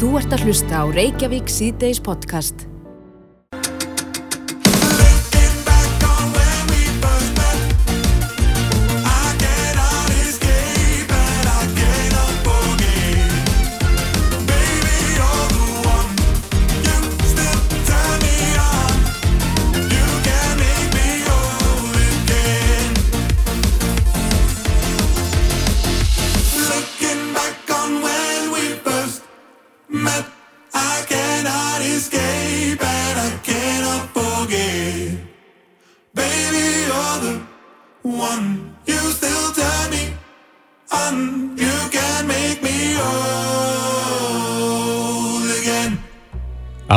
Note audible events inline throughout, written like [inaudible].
Þú ert að hlusta á Reykjavík síðdeis podcast.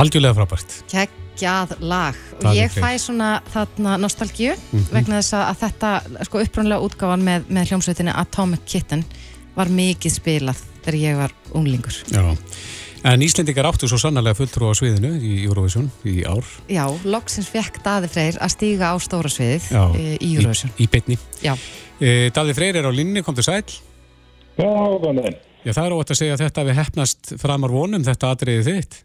Algjörlega frábært. geggjað lag og Davíð ég fæ svona þarna nostalgíu Mhm. vegna þess að þetta sko upprunlega útgáfan með, með hljómsveitinni Atomic Kitten var mikið spilað þegar ég var unglingur Já. En Íslendingar áttu svo sannarlega fulltrú á sviðinu í Eurovision í ár. Já, loksins fekk Daði Freyr að stíga á stóra sviðið Já, í Eurovision Í, í bytni. Já, E, Daði Freyr er á linni, kom til sæl. Já, það er óvægt að segja að þetta við hefnast framar vonum, þetta atriðið þitt.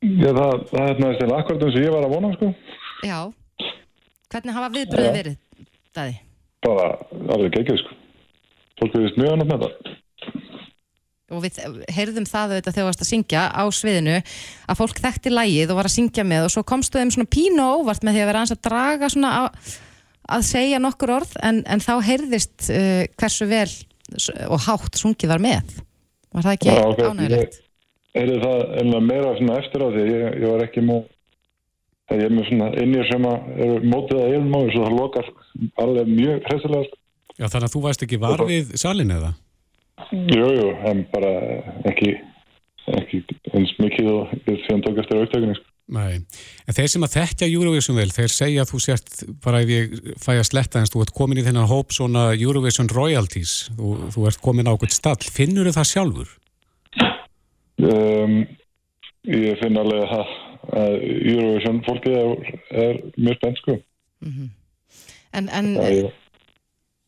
Já, það, það er næstil akkurat eins og ég var að vona, sko. já Hvernig hafa viðbröðu Já. verið, Daði? Bara alveg geggið, sko. Fólk vist mjög annað með það. og við heyrðum það auðvitað þegar þú varst að syngja á sviðinu að fólk þekkti lægið og var að syngja með og svo komstu þeim svona pínu óvart með því að vera að draga svona að, að segja nokkur orð en, en þá heyrðist uh, hversu vel og hátt sungið var með var það ekki ánægilegt? Heyrði það meira eftir á því ég, ég var ekki það ég er með svona innir sem eru mótið að yfirmá svo það lokar alveg mjög hressilega, sko. Já, þannig að þú varst ekki var við salin eða? Jú, jú, en bara ekki, ekki eins mikið við síðan tók eftir auðtökunni, sko. Nei. En þeir sem að þekkja Eurovision vel, þeir segja að þú sért, bara ef ég fæ að sletta eins, þú ert komin í þennan hóp svona Eurovision royalties, þú, þú ert komin á okkur stall. Finnur það sjálfur? Um, ég finn alveg að, að Eurovision fólkið er, er mjög spennt, sko. En, en Það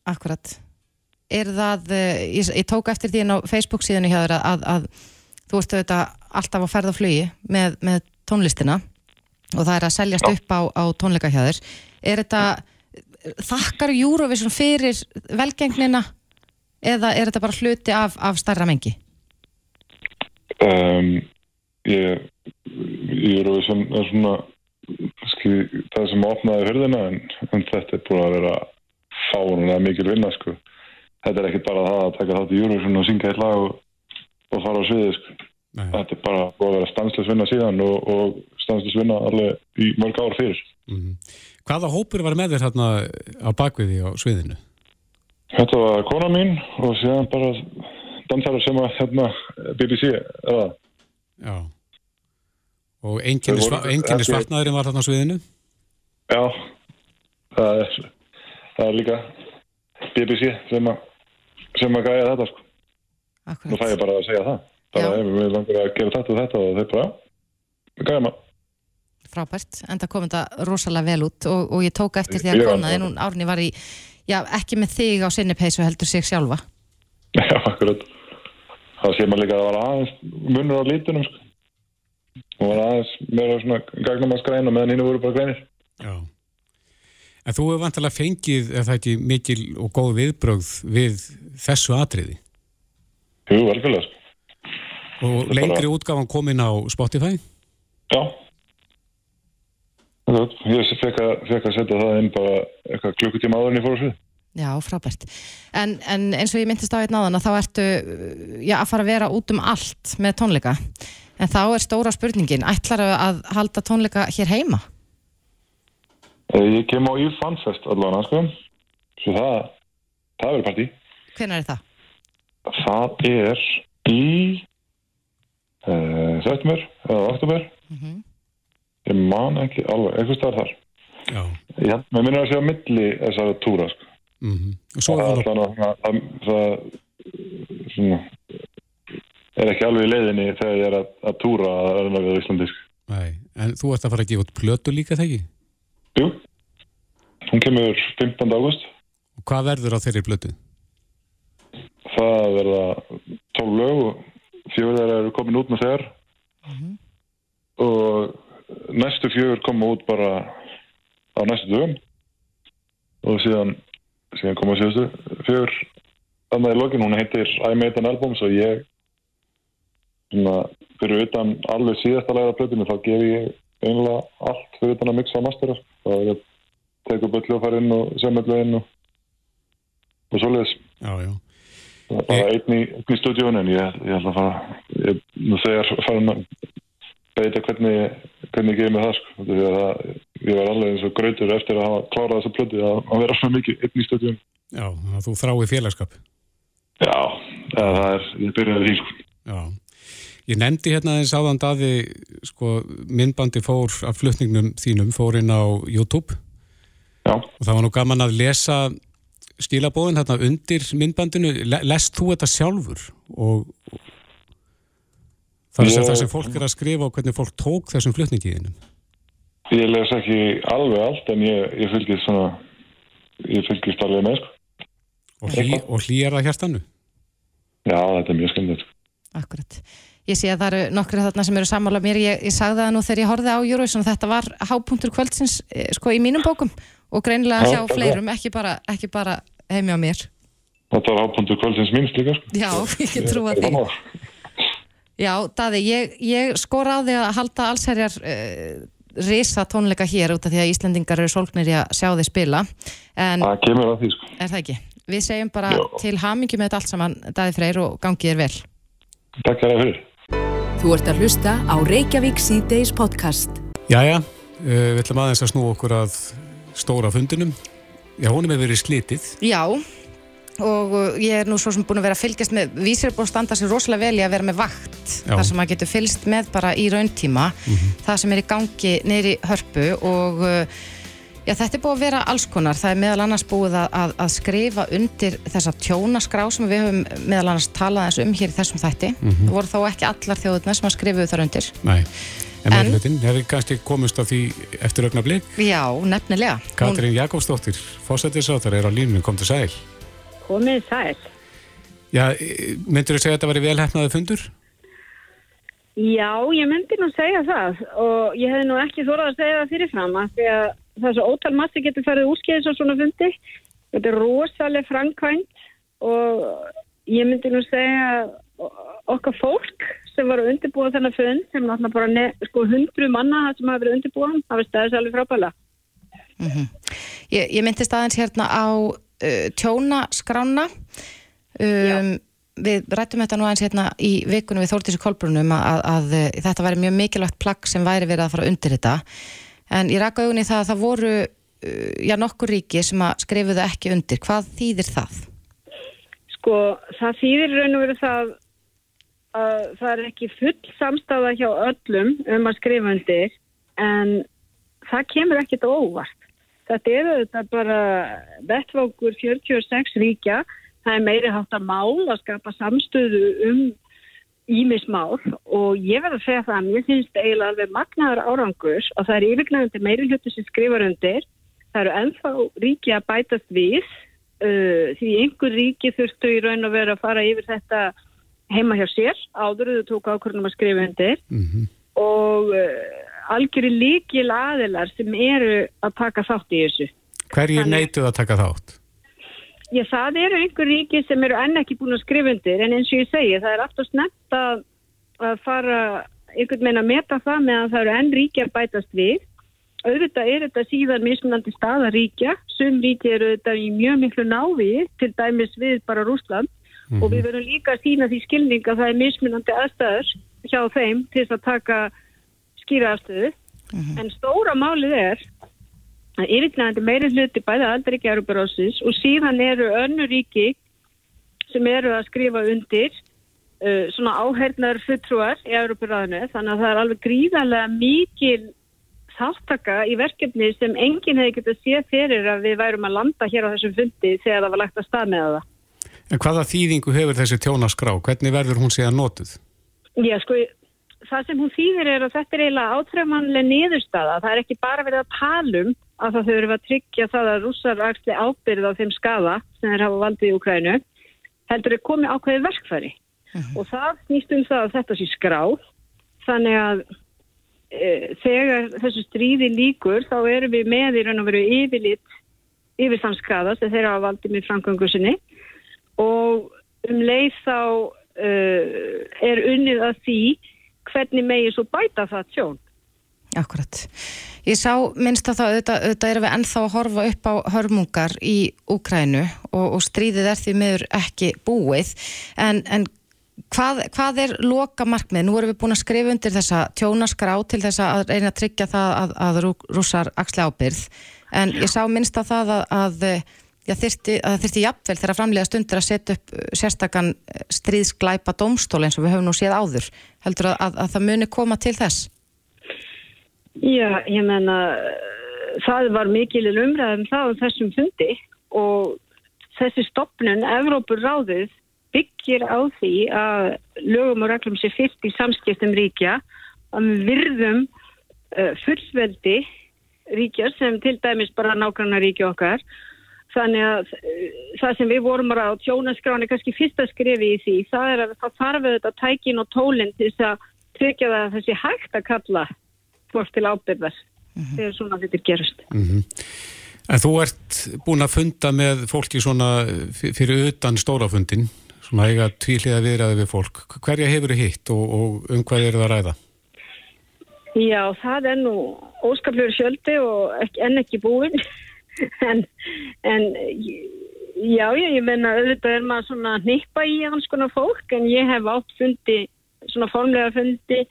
akkurat er það, eh, ég, ég tók eftir því á Facebook síðan hjá þér að, að, að þú ert auðvitað alltaf að ferða flugi með, með tónlistina og það er að seljast upp á, á tónleika hjá þér. Er þetta þakkar Eurovision fyrir velgengnina eða er þetta bara hluti af, af starra mengi? Um, ég, Eurovision er svona ski, það sem opnaði hörðina en, en þetta er búin að vera fánulega mikil vinna sko. þetta er ekki bara það að taka þátt í Eurovision og syngja eitt lag og, og fara á sviði sko. Þetta er bara búin að vera stanslis vinna síðan og, og stanslis vinna alveg í mörg ár fyrir Mm. Hvaða hópur var með þér hérna á bakviði á sviðinu? þetta var kona mín og síðan bara dansara sem að hérna, BBC eða Já. Og ekki- svartnaðurinn var þarna á sviðinu? Já, það er, það er líka BBC sem að, sem að gæja þetta sko. Nú fæ Akkurat. ég bara að segja það. Bara Já. ef við langar að gera þetta og þetta og þeir bara, já, gæja maður. Frábært, en það kom þetta rosalega vel út og, og ég tók eftir því að konaði, það. hún Árni var í já, ekki með þig á sinni peysu heldur sig sjálfa Já, akkurat. Það sé maður líka að það var aðeins munur á lítunum sko. Og var aðeins meira svona skræna meðan hinn voru bara grænir. Já. En þú hefur vantilega fengið, ef það ekki mikil og góð viðbrögð við þessu atriði. Jú, velfélag sko. Og er lengri bara- útgáfan komin á Spotify? Já. Ég fekk að, fekk að setja það inn bara eitthvað klukkutíma áður en ég fór á svið. Já, frábært. En, en eins og ég myndist á einn áðan að þá ertu já, að fara að vera út um allt með tónleika. En þá er stóra spurningin, ætlar að halda tónleika hér heima? Eh, Ég kem á Eve Funfest allavega, sko. Svo það, það verður partí. Hvenær er það? Það er í uh, september eða oktober. Mhm. Ég man ekki alveg, eitthvað staðar þar. Já. Ég mér minnir að segja milli þessara túra, sko. Mm Og svo Það, það það, er ekki alveg í leiðinni þegar ég er að, að túra að verða við Íslandi. Nei, en þú ert að fara að gefa út plötu líka þegar ekki? Jú, hún kemur 15. águst. Og hvað verður á þeirri plötu? Það verða 12 lög og þeirra eru komin út með þegar og næstu fjögur koma út bara á næstu dögum og síðan, síðan koma síðustu fjögur. Annað í lokin, hún heitir I Made an Album svo ég svona, fyrir utan alveg síðasta læra plötinu þá ger ég einlega allt fyrir utan að mixa og mastera. Þá er ég teku böllu og fara inn og semmellu inn og, og svoleiðis. Bara einn í, einn í stúdíun en ég, ég ætla að fara ég, þegar farin að beita hvernig, hvernig ég geði með það sko. að það, ég var alveg eins og grautur eftir að hafa klárað þessa plöti að, að vera svona mikið einn í stúdíun Já, þú þrái félagskap. Já, það er, ég byrjaði því sko. Já. Ég nefndi hérna eins áðan daði, sko, myndbandi fór af flutningnum þínum, fór inn á YouTube Já, og það var nú gaman að lesa stílabóðin hérna undir myndbandinu. Le lest þú þetta sjálfur og það er það sem fólk er að skrifa og hvernig fólk tók þessum flutningiðinum. ég les ekki alveg allt en ég, ég fylgist svona ég fylgist alveg með sko. Og, hlý, og hlýjar það hjartanu. Já, þetta er mjög skemmtilegt sko. Akkurat. Ég sé að það eru nokkri þarna sem eru sammála mér. Ég, ég sagði það nú þegar ég horfði á að þetta var hápunktur kvöldsins eh, sko í mínum bókum og greinilega Já, hjá já. fleirum, ekki bara, ekki bara heimi á mér. Þetta var ápundur kvöldsins minnst líka sko. Já, [laughs] ég get trúa því. Já, Daði, ég, ég skora á því að halda allsherjar uh, risa tónleika hér út af því að Íslendingar eru sólknir í að sjá þið spila en Það kemur að því sko. er það ekki? Við segjum bara Já. til hamingi með þetta allt saman, Daði Freyr og gangið er vel. Takk fyrir fyrir Þú ert að hlusta á Reykjavík C-Days podcast. Jæja, uh, við ætlum aðeins að snú okkur að stóra fundinum. Já, honum hefur verið slitið. Já, og uh, ég er nú svo sem búin að vera að fylgjast með, vísir er búin að standa sér rosalega vel í að vera með vakt, Já. þar sem maður getur fylgst með bara í rauntíma, það sem er í gangi neyri hörpu og uh, já, þetta er búið að vera alls konar, það er meðal annars búið að, að, að skrifa undir þessa tjónaskrá sem við höfum meðal annars talað eins um hér í þessum þætti, það voru þó ekki allar þjóðurnar sem að skrifuðu þar undir. Nei, en meðlutin hefur kannski komist á því eftir augna blik. Já, nefnilega. Katrín Jakobsdóttir, fósættisrátar, er á línunum, kom til sæl. Komið sæl. Já, myndur þú segja að þetta væri velhæfnaði fundur? Já, ég myndi nú segja það og ég hefði nú ekki þórað að segja það fyrirfram af því að það er svo ótal massi getur farið úrskeiðis á svona fundi. Þetta er rosalega framkvæmt og ég myndi nú segja okkar fólk sem var að undirbúa þennan fund sem náttúrulega bara sko hundru manna sem hafa verið undirbúan, það var stæðis alveg frábæla. Ég, ég myndist aðeins hérna á uh, tjónaskrána um, við rættum þetta nú aðeins hérna í vikunum við Þórtísi Kolbrunum að, að, að þetta væri mjög mikilvægt plagg sem væri verið að fara undir þetta en ég raka augunni það að það voru uh, já nokkur ríki sem að skrifuðu ekki undir hvað þýðir það? Sko, það þýðir raun og veru það að það er ekki full samstafa hjá öllum um að skrifa undir en það kemur ekkit óvart. Þetta er auðvitað bara vettvákur 46 ríkja. Það er meiri hátt að mál að skapa samstöðu um ímismál og ég verð að segja það að mér finnst eiginlega alveg magnaður árangur og það er yfirgnæðandi meiri hluti sem skrifar undir. Það eru ennþá ríki að bætast við uh, því einhver ríki þurftu í raun og vera að fara yfir þetta heima hjá sér áður þau tóku ákvörðunum að skrifa undir Mm og uh, algjöru líkil aðilar sem eru að taka þátt í þessu. Hverjir neituð að taka þátt? Já, það eru einhver ríki sem eru enn ekki búin að skrifa undir en eins og ég segi, það er alltaf snett að, að fara einhvern veginn að meta það meðan það eru enn ríki að bætast við. Auðvitað er þetta síðan mismunandi staða ríkja, sum ríki eru auðvitað í mjög miklu návi, til dæmis við bara Rúsland og við verðum líka að sína því skilning að það er mismunandi aðstæður hjá þeim til að taka skýra aðstöðu. En stóra málið er að yfirgnæðandi meiri hluti bæði aldaríkja Európarósins og síðan eru önnu ríki sem eru að skrifa undir uh, svona áhernar fulltrúar í Európaráðinu þannig að það er alveg gríðarlega mikil þáttaka í verkefni sem enginn hefði getið að sé fyrir að við værum að landa hér á þessum fundi þegar það var lagt að stað með það. En hvaða þýðingu hefur þessi tjónaskrá? Hvernig verður hún síðan notuð? Já, sko, það sem hún þýðir er að þetta er eiginlega átrefmanlega niðurstaða. Það er ekki bara verið að tala um að það eru að tryggja það að rússar axli ábyrð á þeim skada sem þeir hafa valdið í Ukrænu. Heldur er komið ákveðið verkfæri. og það snýst um það að þetta sé skráð þannig að e, þegar þessu stríði líkur þá erum við með í raun og veru yfirlit yfir þann skada sem þeirra hafa valdið með framgöngu sinni og um leið þá uh, er unnið að því hvernig megi svo bæta það tjón. Akkurat. Ég sá minnst að það auðvitað, auðvitað erum við ennþá að horfa upp á hörmungar í Úkrænu og, og stríðið er því meður ekki búið en, en hvað, hvað er loka markmið? Nú erum við búin að skrifa undir þessa tjónaskrá til þess að reyna að tryggja það að, að rússar axli ábyrð en ég sá minnst að það að, að Já, þyrti, það þurfti jafnvel þegar framlega stundir að setja upp sérstakann stríðsglæpa domstól eins og við höfum nú séð áður. Heldur að, að, að það muni koma til þess? Já, ég menna, það var mikilinn umræðum það á þessum fundi og þessi stopnun, Evrópur ráðið, byggir á því að lögum og reglum sé fyrst í samskiptum ríkja að við virðum uh, fullveldi ríkja sem til dæmis bara nákvæmna ríkja okkar Þannig að uh, það sem við vorum að á tjónaskráni, kannski fyrsta skrifi í því, það er að það þarf auðvitað tækin og tólinn til þess að tryggja það að þessi hægt að kalla fólk til ábyrðar mm -hmm. þegar svona þetta gerist. Mm -hmm. En þú ert búin að funda með fólki svona fyrir utan stórafundin, svona eiga tvíliða viðræði við fólk. Hverja hefur þið hitt og, og um hvað er það að ræða? Já, það er nú óskaplegur sjöldi og ekki, enn ekki búinn. [laughs] en, en já, ég menna auðvitað er maður svona nýppa í hans konar fólk en ég hef átt fundi svona formlega fundi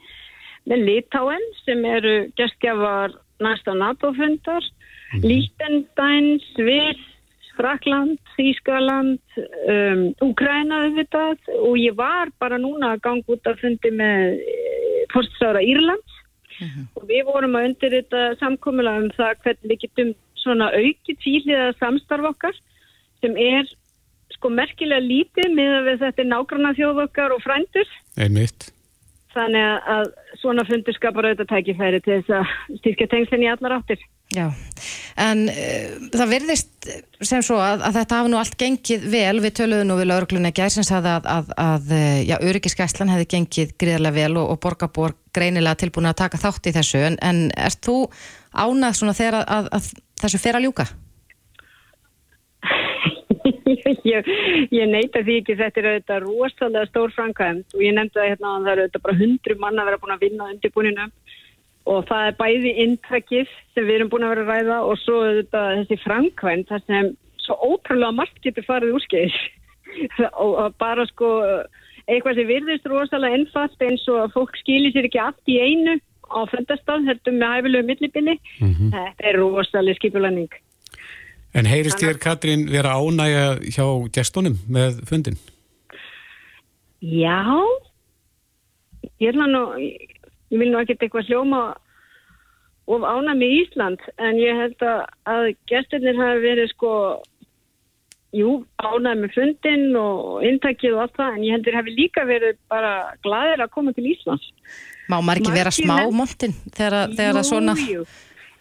með Litáen sem eru gestgjafar næsta NATO-fundar mm. Lítenstein, Sviss Frakland, Þýskaland um, Úkræna auðvitað og ég var bara núna að ganga út að fundi með eh, fórstsára Írlands mm -hmm. og við vorum að undir þetta samkommula um það hvernig við getum svona auki tvíliða samstarf okkar sem er sko merkilega lítið með að þetta er nágranna þjóð okkar og frændur. Einmitt. Þannig að svona fundur skapar auðvitað tækifæri til þess að styrkja tengslinn í allar áttir. Já, en uh, það verðist sem svo að, að þetta hafa nú allt gengið vel, við töluðum nú við lauruglunni gærsins að, að, að já, öryggiskæslan hefði gengið gríðarlega vel og, og borgarbor greinilega tilbúin að taka þátt í þessu, en, en erst þú ánað svona þegar að þessu fer að ljúka? [laughs] ég, ég neyta því ekki þetta er auðvitað rosalega stór framkvæmt og ég nefndi það hérna að það eru auðvitað bara hundru manna að vera búin að vinna undirbúininu og það er bæði inntrækið sem við erum búin að vera að ræða og svo auðvitað þessi framkvæmt þar sem svo ótrúlega margt getur farið úrskeiðis. [laughs] Og bara sko eitthvað sem virðist rosalega ennfast eins og fólk skilir sér ekki allt í einu á fundastað, heldur með hæfilegu millibili. Mm -hmm. Þetta er rosalega skipulæning. En heyrist þér, Katrín, vera ánægja hjá gestunum með fundin? Já, ég, nú, ég vil nú ekki eitthvað hljóma of ánæg með Ísland, en ég held að, að gestunir hafi verið sko, jú, ánæg með fundin og intakið og allt það, en ég heldur hafi líka verið bara gladir að koma til Íslands. Má maður ekki vera smá montin þegar, þegar það svona... Jú,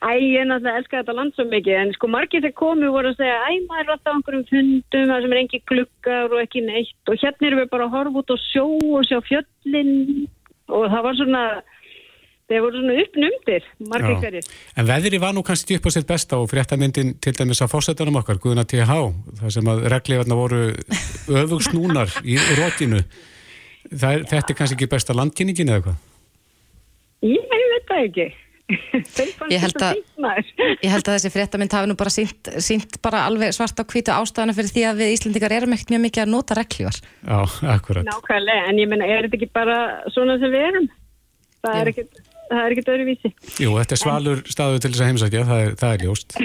Æ, ég náttúrulega elska þetta land svo mikið, en sko margir þegar komu voru að segja, æ, maður er alltaf á einhverjum fundum, það sem er engi glukkar og ekki neitt og hérna erum við bara að horfa út og sjó og sjá fjöllin og það var svona, þeir voru svona uppnumdir, margir hverjir. En veðri var nú kannski upp á sitt besta og fréttamyndin til dæmis að fósettanum okkar, Guðuna T.H., það sem að regliðarna voru öfugsnúnar í rótinu. Er, þetta er kannski ekki besta landkynningin eða hvað? Ég veit það ekki. Ég held, að, ég held að þessi fréttamind hafi nú bara sínt, sínt bara alveg svart á kvítu ástæðana fyrir því að við Íslandikar erum ekkert mjög mikið að nota reglívar. Já, akkurat. Nákvæmlega, en ég menna, er þetta ekki bara svona sem við erum? Það Já. er ekkert, það er ekkert öðruvísi. Jú, þetta er svalur staðu til þess að heimsækja, það er, það er ljóst.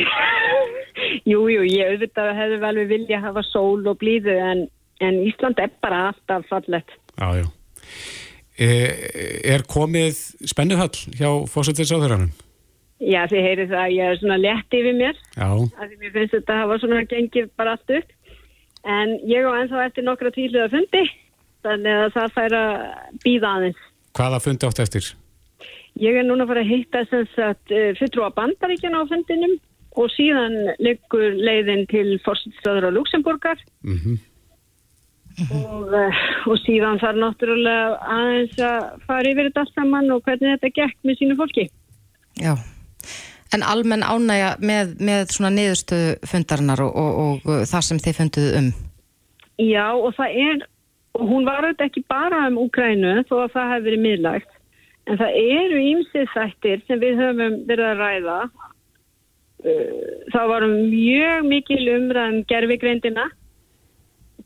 [laughs] jú, jú, ég auðvitað hefði vel við vilja að hafa sól og blíðu, en, en Ísland er bara alltaf fallet. Já, já. Eh, er komið spennuhall hjá fósættisáðuranum? Já, þið heyrið það að ég er svona lett yfir mér Já. að því mér finnst þetta að hafa svona gengið bara allt upp en ég á ennþá eftir nokkra tíluða fundi þannig að það fær að býða aðeins Hvaða fundi átt eftir? Ég er núna að fara að hitta eh, fulltrúa bandaríkjana á fundinum og síðan leggur leiðin til fósættisáður á Luxemburgar Mhm mm og, uh, og síðan þarf náttúrulega aðeins að fara yfir þetta allt saman og hvernig þetta gekk með sínu fólki. Já, en almenn ánægja með, með svona niðurstöðu fundarinnar og, og, og uh, það sem þið funduðu um. Já og það er, hún var auðvitað ekki bara um Úkrænu þó að það hefði verið miðlægt, en það eru ímsið þættir sem við höfum verið að ræða. Uh, Það var mjög mikil umræðum gerfigreindina,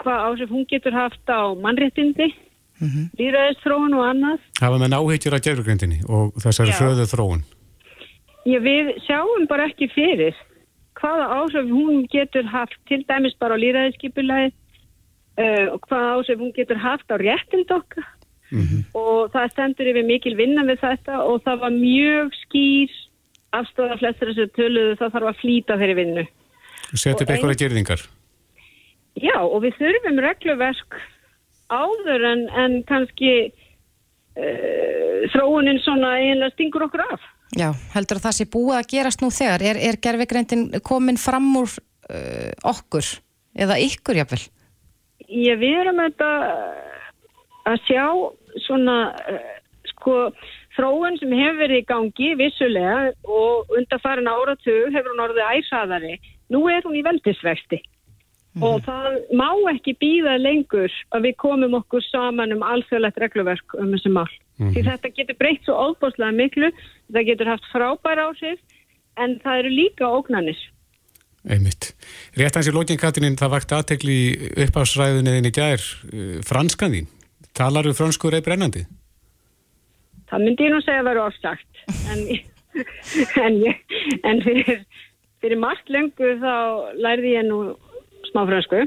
hvað áhrif hún getur haft á mannréttindi, mm -hmm. líðræðisþróun og annað. Hafa menn áhyggjur af gerfugrindinni og þessari hröðu þróun. Já, við sjáum bara ekki fyrir hvaða áhrif hún getur haft til dæmis bara á líðræðiskipulagi uh, og hvaða áhrif hún getur haft á réttind okkar og það stendur yfir mikil vinna við þetta og það var mjög skýr afstöða flestir þessu töluðu það þarf að flýta þeirri vinnu. Setja upp einhverja gerðingar. Já, og við þurfum regluverk áður en, en kannski uh, þróunin svona eiginlega stingur okkur af. Já, heldur að það sé búið að gerast nú þegar? Er, er gerfigreindin komin fram úr uh, okkur eða ykkur jafnvel? Ég, við erum þetta að sjá svona uh, sko þróun sem hefur verið í gangi vissulega og undan farin áratug hefur hún orðið æsaðari. Nú er hún í veldisvexti og það má ekki býða lengur að við komum okkur saman um alþjóðlegt regluverk um þessi mál. Því þetta getur breytt svo óbúslega miklu, það getur haft frábær áhrif en það eru líka ógnanir. Einmitt. Rétt hans í lókin Katrín, það vakti aðtekli í uppásræðunniðin í gær, uh, franskan þín. Talar þú fransku reyð brennandi? Það myndi ég nú segja að vera ofsagt en, [laughs] en, en fyrir, fyrir margt lengur þá lærði ég nú smá fransku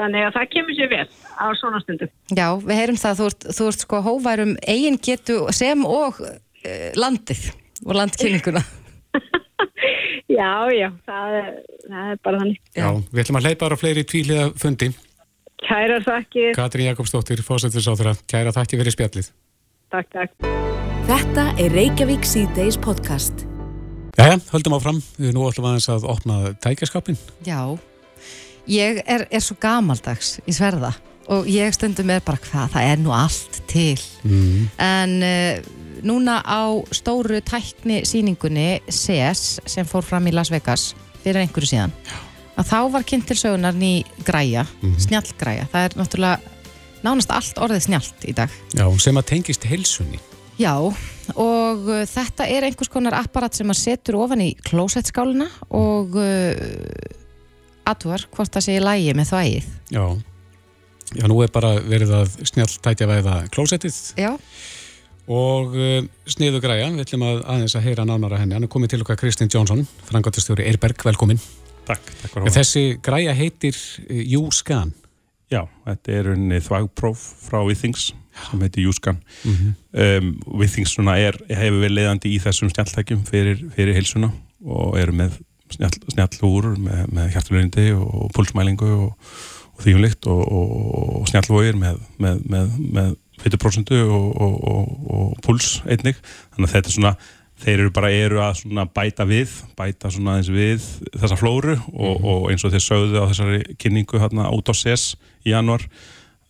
þannig að það kemur sér vel á svona stundum. Já, við heyrum það, þú ert, þú ert sko hóværum eigin getu sem og uh, landið og landkynninguna. [laughs] Já, já, það er, það er bara þannig. Já. Við ætlum að hleypa ára fleiri tvíliða fundi. Kærar þakkir, Katrín Jakobsdóttir, fósættisáþra, kæra þakki fyrir spjallið. takk, takk. Þetta er Reykjavík C-Days podcast. Jæja, höldum áfram. Við nú ætlum aðeins að opna tækjaskapin. Já, ég er, er svo gamaldags í sverða og ég stundum með bara hvað, það er nú allt til. Mm. En uh, núna á stóru tækni síningunni CES sem fór fram í Las Vegas fyrir einhverju síðan, að þá var kynnt til sögunar ný græja, snjallgræja. Það er náttúrulega nánast allt orðið snjallt í dag. Já, sem að tengist heilsunni. Já, og uh, þetta er einhvers konar apparat sem að setur ofan í klósettskálina og uh, atúar hvort það sé í lægi með þvægið. Já. Já, nú er bara verið að snjall tækja væða klósettið Já, og uh, sniðu græja. Við ætlum að aðeins að heyra nánara henni. Hann er komið til okkar Kristinn Jónsson, frangotastjóri Eirberg, velkomin. Takk, takk fyrir Þessi græja heitir uh, U-Scan. Já, þetta er unni þvægpróf frá Withings sem heitir Júskan. um, Withings svona er, hefur verið leiðandi í þessum snjalltækjum fyrir, fyrir heilsuna og eru með snjallúr með, með hjartulunindi og púlsmælingu og, og þýjumlikt og, og, og snjallvógir með, með, með, með 40% og, og, og, og púls einnig. Þannig að þetta er svona þeir eru bara eru að svona bæta við bæta svona eins við þessa flóru og, og eins og þeir sögðu á þessari kynningu hérna út á SES í januar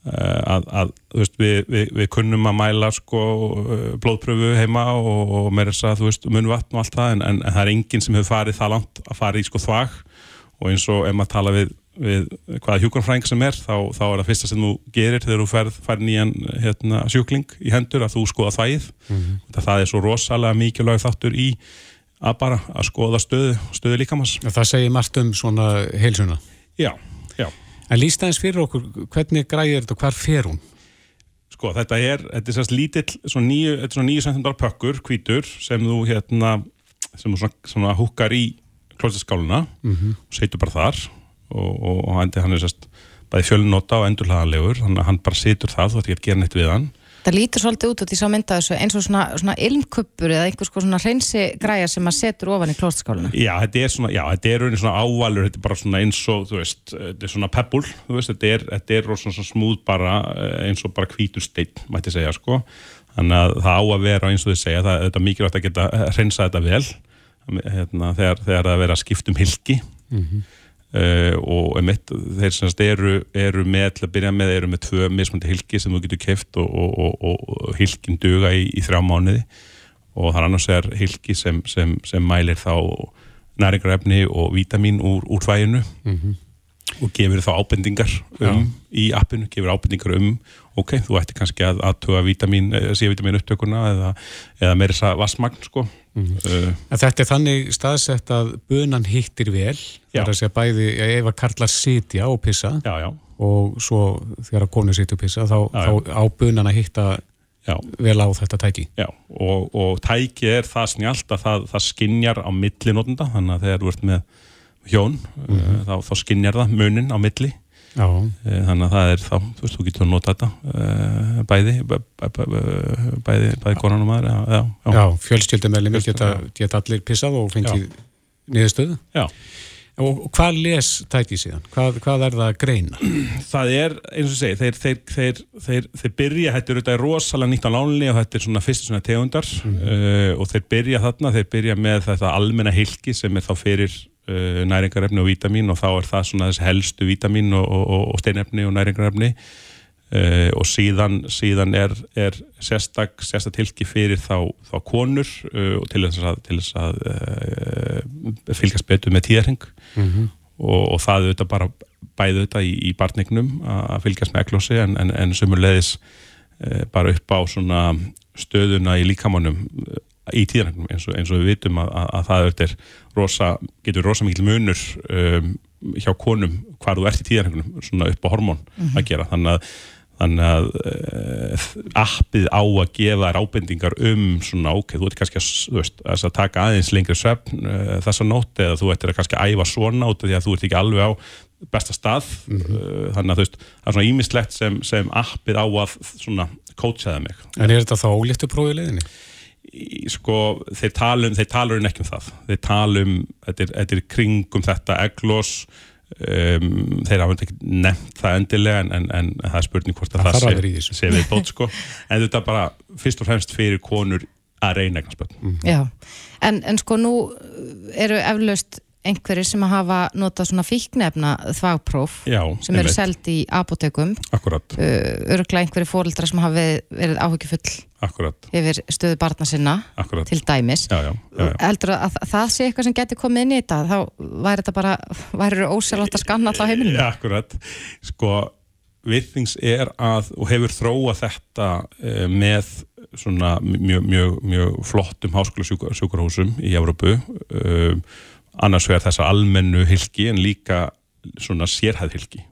að, að þú veist, við, við, við kunnum að mæla sko uh, blóðpröfu heima og, og meira þess að þú veist munvatn og allt það en, en, en það er enginn sem hefur farið það langt að fara í sko þvag. Og eins og ef maður tala við, við hvaða hjúkronfræðing sem er þá, þá er það fyrsta sem þú gerir þegar þú færð, færð nýjan hérna, sjúkling í hendur að þú skoða þvægið það er svo rosalega mikilvæg þáttur í að bara að skoða stöðu, stöðu líkamans. Það segir margt um svona heilsuna. Já En líst aðeins fyrir okkur, hvernig græja er þetta og hvar fer hún? Sko, þetta er, þetta er sérst lítill, svona nýju, þetta er svona nýju cm pökkur, hvítur, sem þú hérna, sem þú svona, svona húkkar í klósettskáluna og setur bara þar og, og, og hann, er sérst bæði fjölnóta og endurhlaðanlegur, þannig að hann bara situr það, þú ætti ekki að gera neitt við hann. Það lítur svolítið út út í sá mynda þessu eins og svona, svona ilmkuppur eða einhvers svona hreinsi græja sem að setur ofan í klósettskálina. Já, þetta er svona, já, þetta er svona ávalur, þetta er bara svona eins og, þú veist, þetta er svona pebble, þú veist, þetta er, þetta er rosa svona smúð bara eh, eins og bara hvítur steinn, mætti segja, sko. Þannig að það á að vera eins og þið segja, það þetta er mikilvægt að geta hreinsa þetta vel, hérna, þegar, þegar það er verið að skipta um hilki. Uh, og emitt, þeir sem sagt eru, eru með til að byrja með, eru með tvö mismandi hilki sem þú getur keft og, og, og, og hilkin duga í, í þrjá mánuði. Og það er annars er hilki sem, sem, sem mælir þá næringarefni og vítamin úr, úr fæinu og gefur þá ábendingar um í appinu, gefur ábendingar um ok, þú ætti kannski að aðtuga vítamin, C-vítamin upptökuna eða, eða meira þess að vassmagn sko uh, þetta er þannig staðsett að bunan hittir vel, Já. það er að segja bæði ef að karlar sitja og pissa já, já, og svo þegar að konu sitja og pissa þá, þá á bunan að hitta vel á þetta tæki. og, og tæki er það snjált að það, það skinjar á milli notenda, þannig að þegar þú ert með hjón, uh, þá, þá skinjar það munin á milli Já, Eh, þannig að það er þá, þú veist, þú getur að nota þetta uh, bæði bæ, bæ, bæ, bæði, bæði konan og maður já, já, já. fjölskyldumæli mér geta, geta allir pissað og fengið niðurstöðu. Já. Og, hvað les tæki síðan? Hvað, hvað er það að greina? það er, eins og segi, þeir, þeir, þeir, þeir, þeir byrja, þetta er auðvitað rosalega nýtt á lánli og þetta er svona fyrst svona tegundar uh, og þeir byrja þarna, þeir byrja með þetta almenna hilki sem er þá fyrir uh, næringarefni og vítamin og þá er það svona þessi helstu vítamin og, og, og, steinefni og næringarefni. Uh, og síðan, síðan er, er sérstak, sérstak tilki fyrir þá, þá konur uh, og til þess að, til þess að uh, fylgjast betur með tíðarheng og, og það auðvitað bara bæði auðvitað í, í barnignum að fylgjast með eglósi en, en, en sumulegis e, bara upp á svona stöðuna í líkamannum í tíðarhengnum eins, og- eins og við vitum að, að, að það er rosa, getur rosa mikil munur um, hjá konum hvar þú ert í tíðarhengnum svona upp á hormón að gera þannig að Þannig að uh, appið á að gefa þær ábendingar um svona, ok, þú ert kannski að, veist, að að taka aðeins lengri svefn uh, þessa nótt eða þú ættir að kannski æfa svona út af því að þú ert ekki alveg á besta stað uh, þannig að þú veist, það er svona ímislegt sem, sem appið á að svona kótsaða mig. En er þetta þá óléttu prófið leiðinni? Í, sko, þeir tala um, þeir tala um ekki um það. Þeir tala um, þetta er, þetta er kringum þetta eglós um, þeir hafa ekki nefnt það endilega en, en, en það er spurning hvort að Það það, þarf að vera í sé, sé við bótt sko. en þetta bara fyrst og fremst fyrir konur að reyna eignarspöld Já, en, en sko nú eru eflaust einhverjir sem hafa notað svona fíknefna þvagpróf Já, sem eru einmitt. seld í apotekum akkurat, uh, örgla einhverjir fóreldra sem hafa verið, áhyggjufull akkurat, yfir stöðu barna sinna akkurat til dæmis. Já, já, já, heldur að, að það sé eitthvað sem geti komið inn í þetta? Þá væri þetta bara, væri ósjálfátt að skanna alltaf heimilinu akkurat sko, Vithings er að og hefur þróað þetta uh, með svona mjög, mjög, mjög flottum háskólasjúkarhúsum í Evrópu. Uh, annars vegar þessa almennu hilki en líka svona sérhæð hilki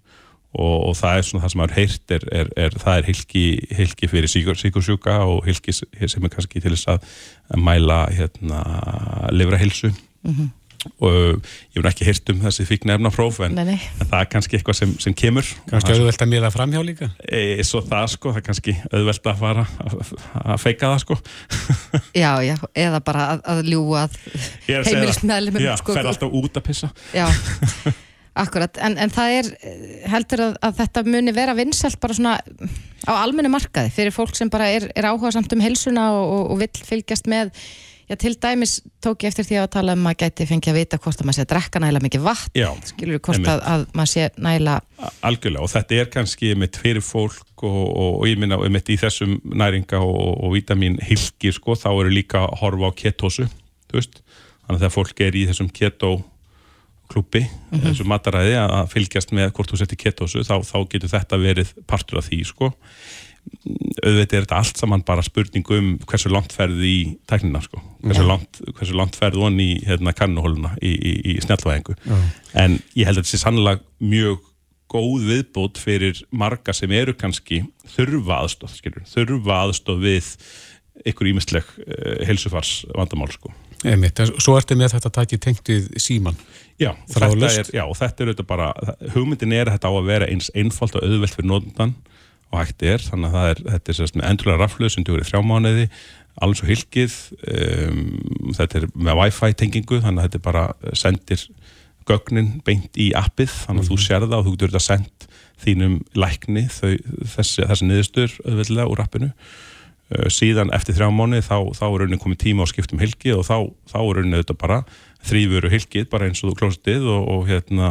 og, og það er svona það sem maður heyrt er, er, er það er hilki, hilki fyrir síkursjúka og hilki sem er kannski til þess að mæla hérna livrahilsu og ég hef ekki heyrt um þessi fíknefnapróf en, en það er kannski eitthvað sem, sem kemur. Kannski auðvelt að miða framhjá líka? e, svo það sko, það er kannski auðvelt að fara að, feika það sko. [laughs] Já, já, eða bara að, að það. heimilismeðlimum Já, sko, fer alltaf út að pissa. Já, [laughs] akkurat. En, en það er heldur að, að þetta muni vera vinsælt bara svona á almennu markaði fyrir fólk sem bara er, er áhuga samt um heilsuna og, og, og vill fylgjast með Já, til dæmis tók ég eftir því að tala um að gæti fengið að vita hvort að maður sé að drekka nægilega mikið vatn, Já, skilur hvort einmitt. að, að maður sé nægilega, A- algjörlega og þetta er kannski mitt fyrir fólk og, og, og ég minna mitt í þessum næringa og, og vítamin hilki sko, þá eru líka að horfa á ketósu þú veist, þannig að þegar fólk er í þessum ketó klúpi, þessu mataræði að fylgjast með hvort þú setur ketósu, þá, þá getur þetta verið partur af því sko auðvitað er þetta allt saman bara spurning um hversu langt ferði í tæknina sko, hversu, langt, hversu langt ferði von í hérna kannuhóluna í, í, í snjallvæðingu. En ég held að þetta sé sannlega mjög góð viðbót fyrir marga sem eru kannski þurfa aðstóð, skilur, þurfa aðstóð við ykkur ímestleg uh, helsufars vandamál sko. Einmitt, svo ertu með þetta tæki tengt við síman. Já, og þetta er, já, og þetta er auðvitað bara, hugmyndin er að þetta á að vera eins einfalt og auðvelt fyrir notendan og hægt er, þannig að það er, þetta er sérst með endulega rafluð sem dugur í þrjá mánuði, alls og hilkið, um, þetta er með wifi tengingu, þannig að þetta bara sendir gögnin beint í appið, þannig að þú sér það og þú getur þetta sendt þínum lækni þau, þessi, þessi niðurstur auðveldlega úr appinu. Uh, síðan eftir þrjá mánuði þá, þá er raunin komið tíma á skiptum hilki og þá, þá er raunin þetta bara þrýfuru hilkið bara eins og þú klóstið og, og hérna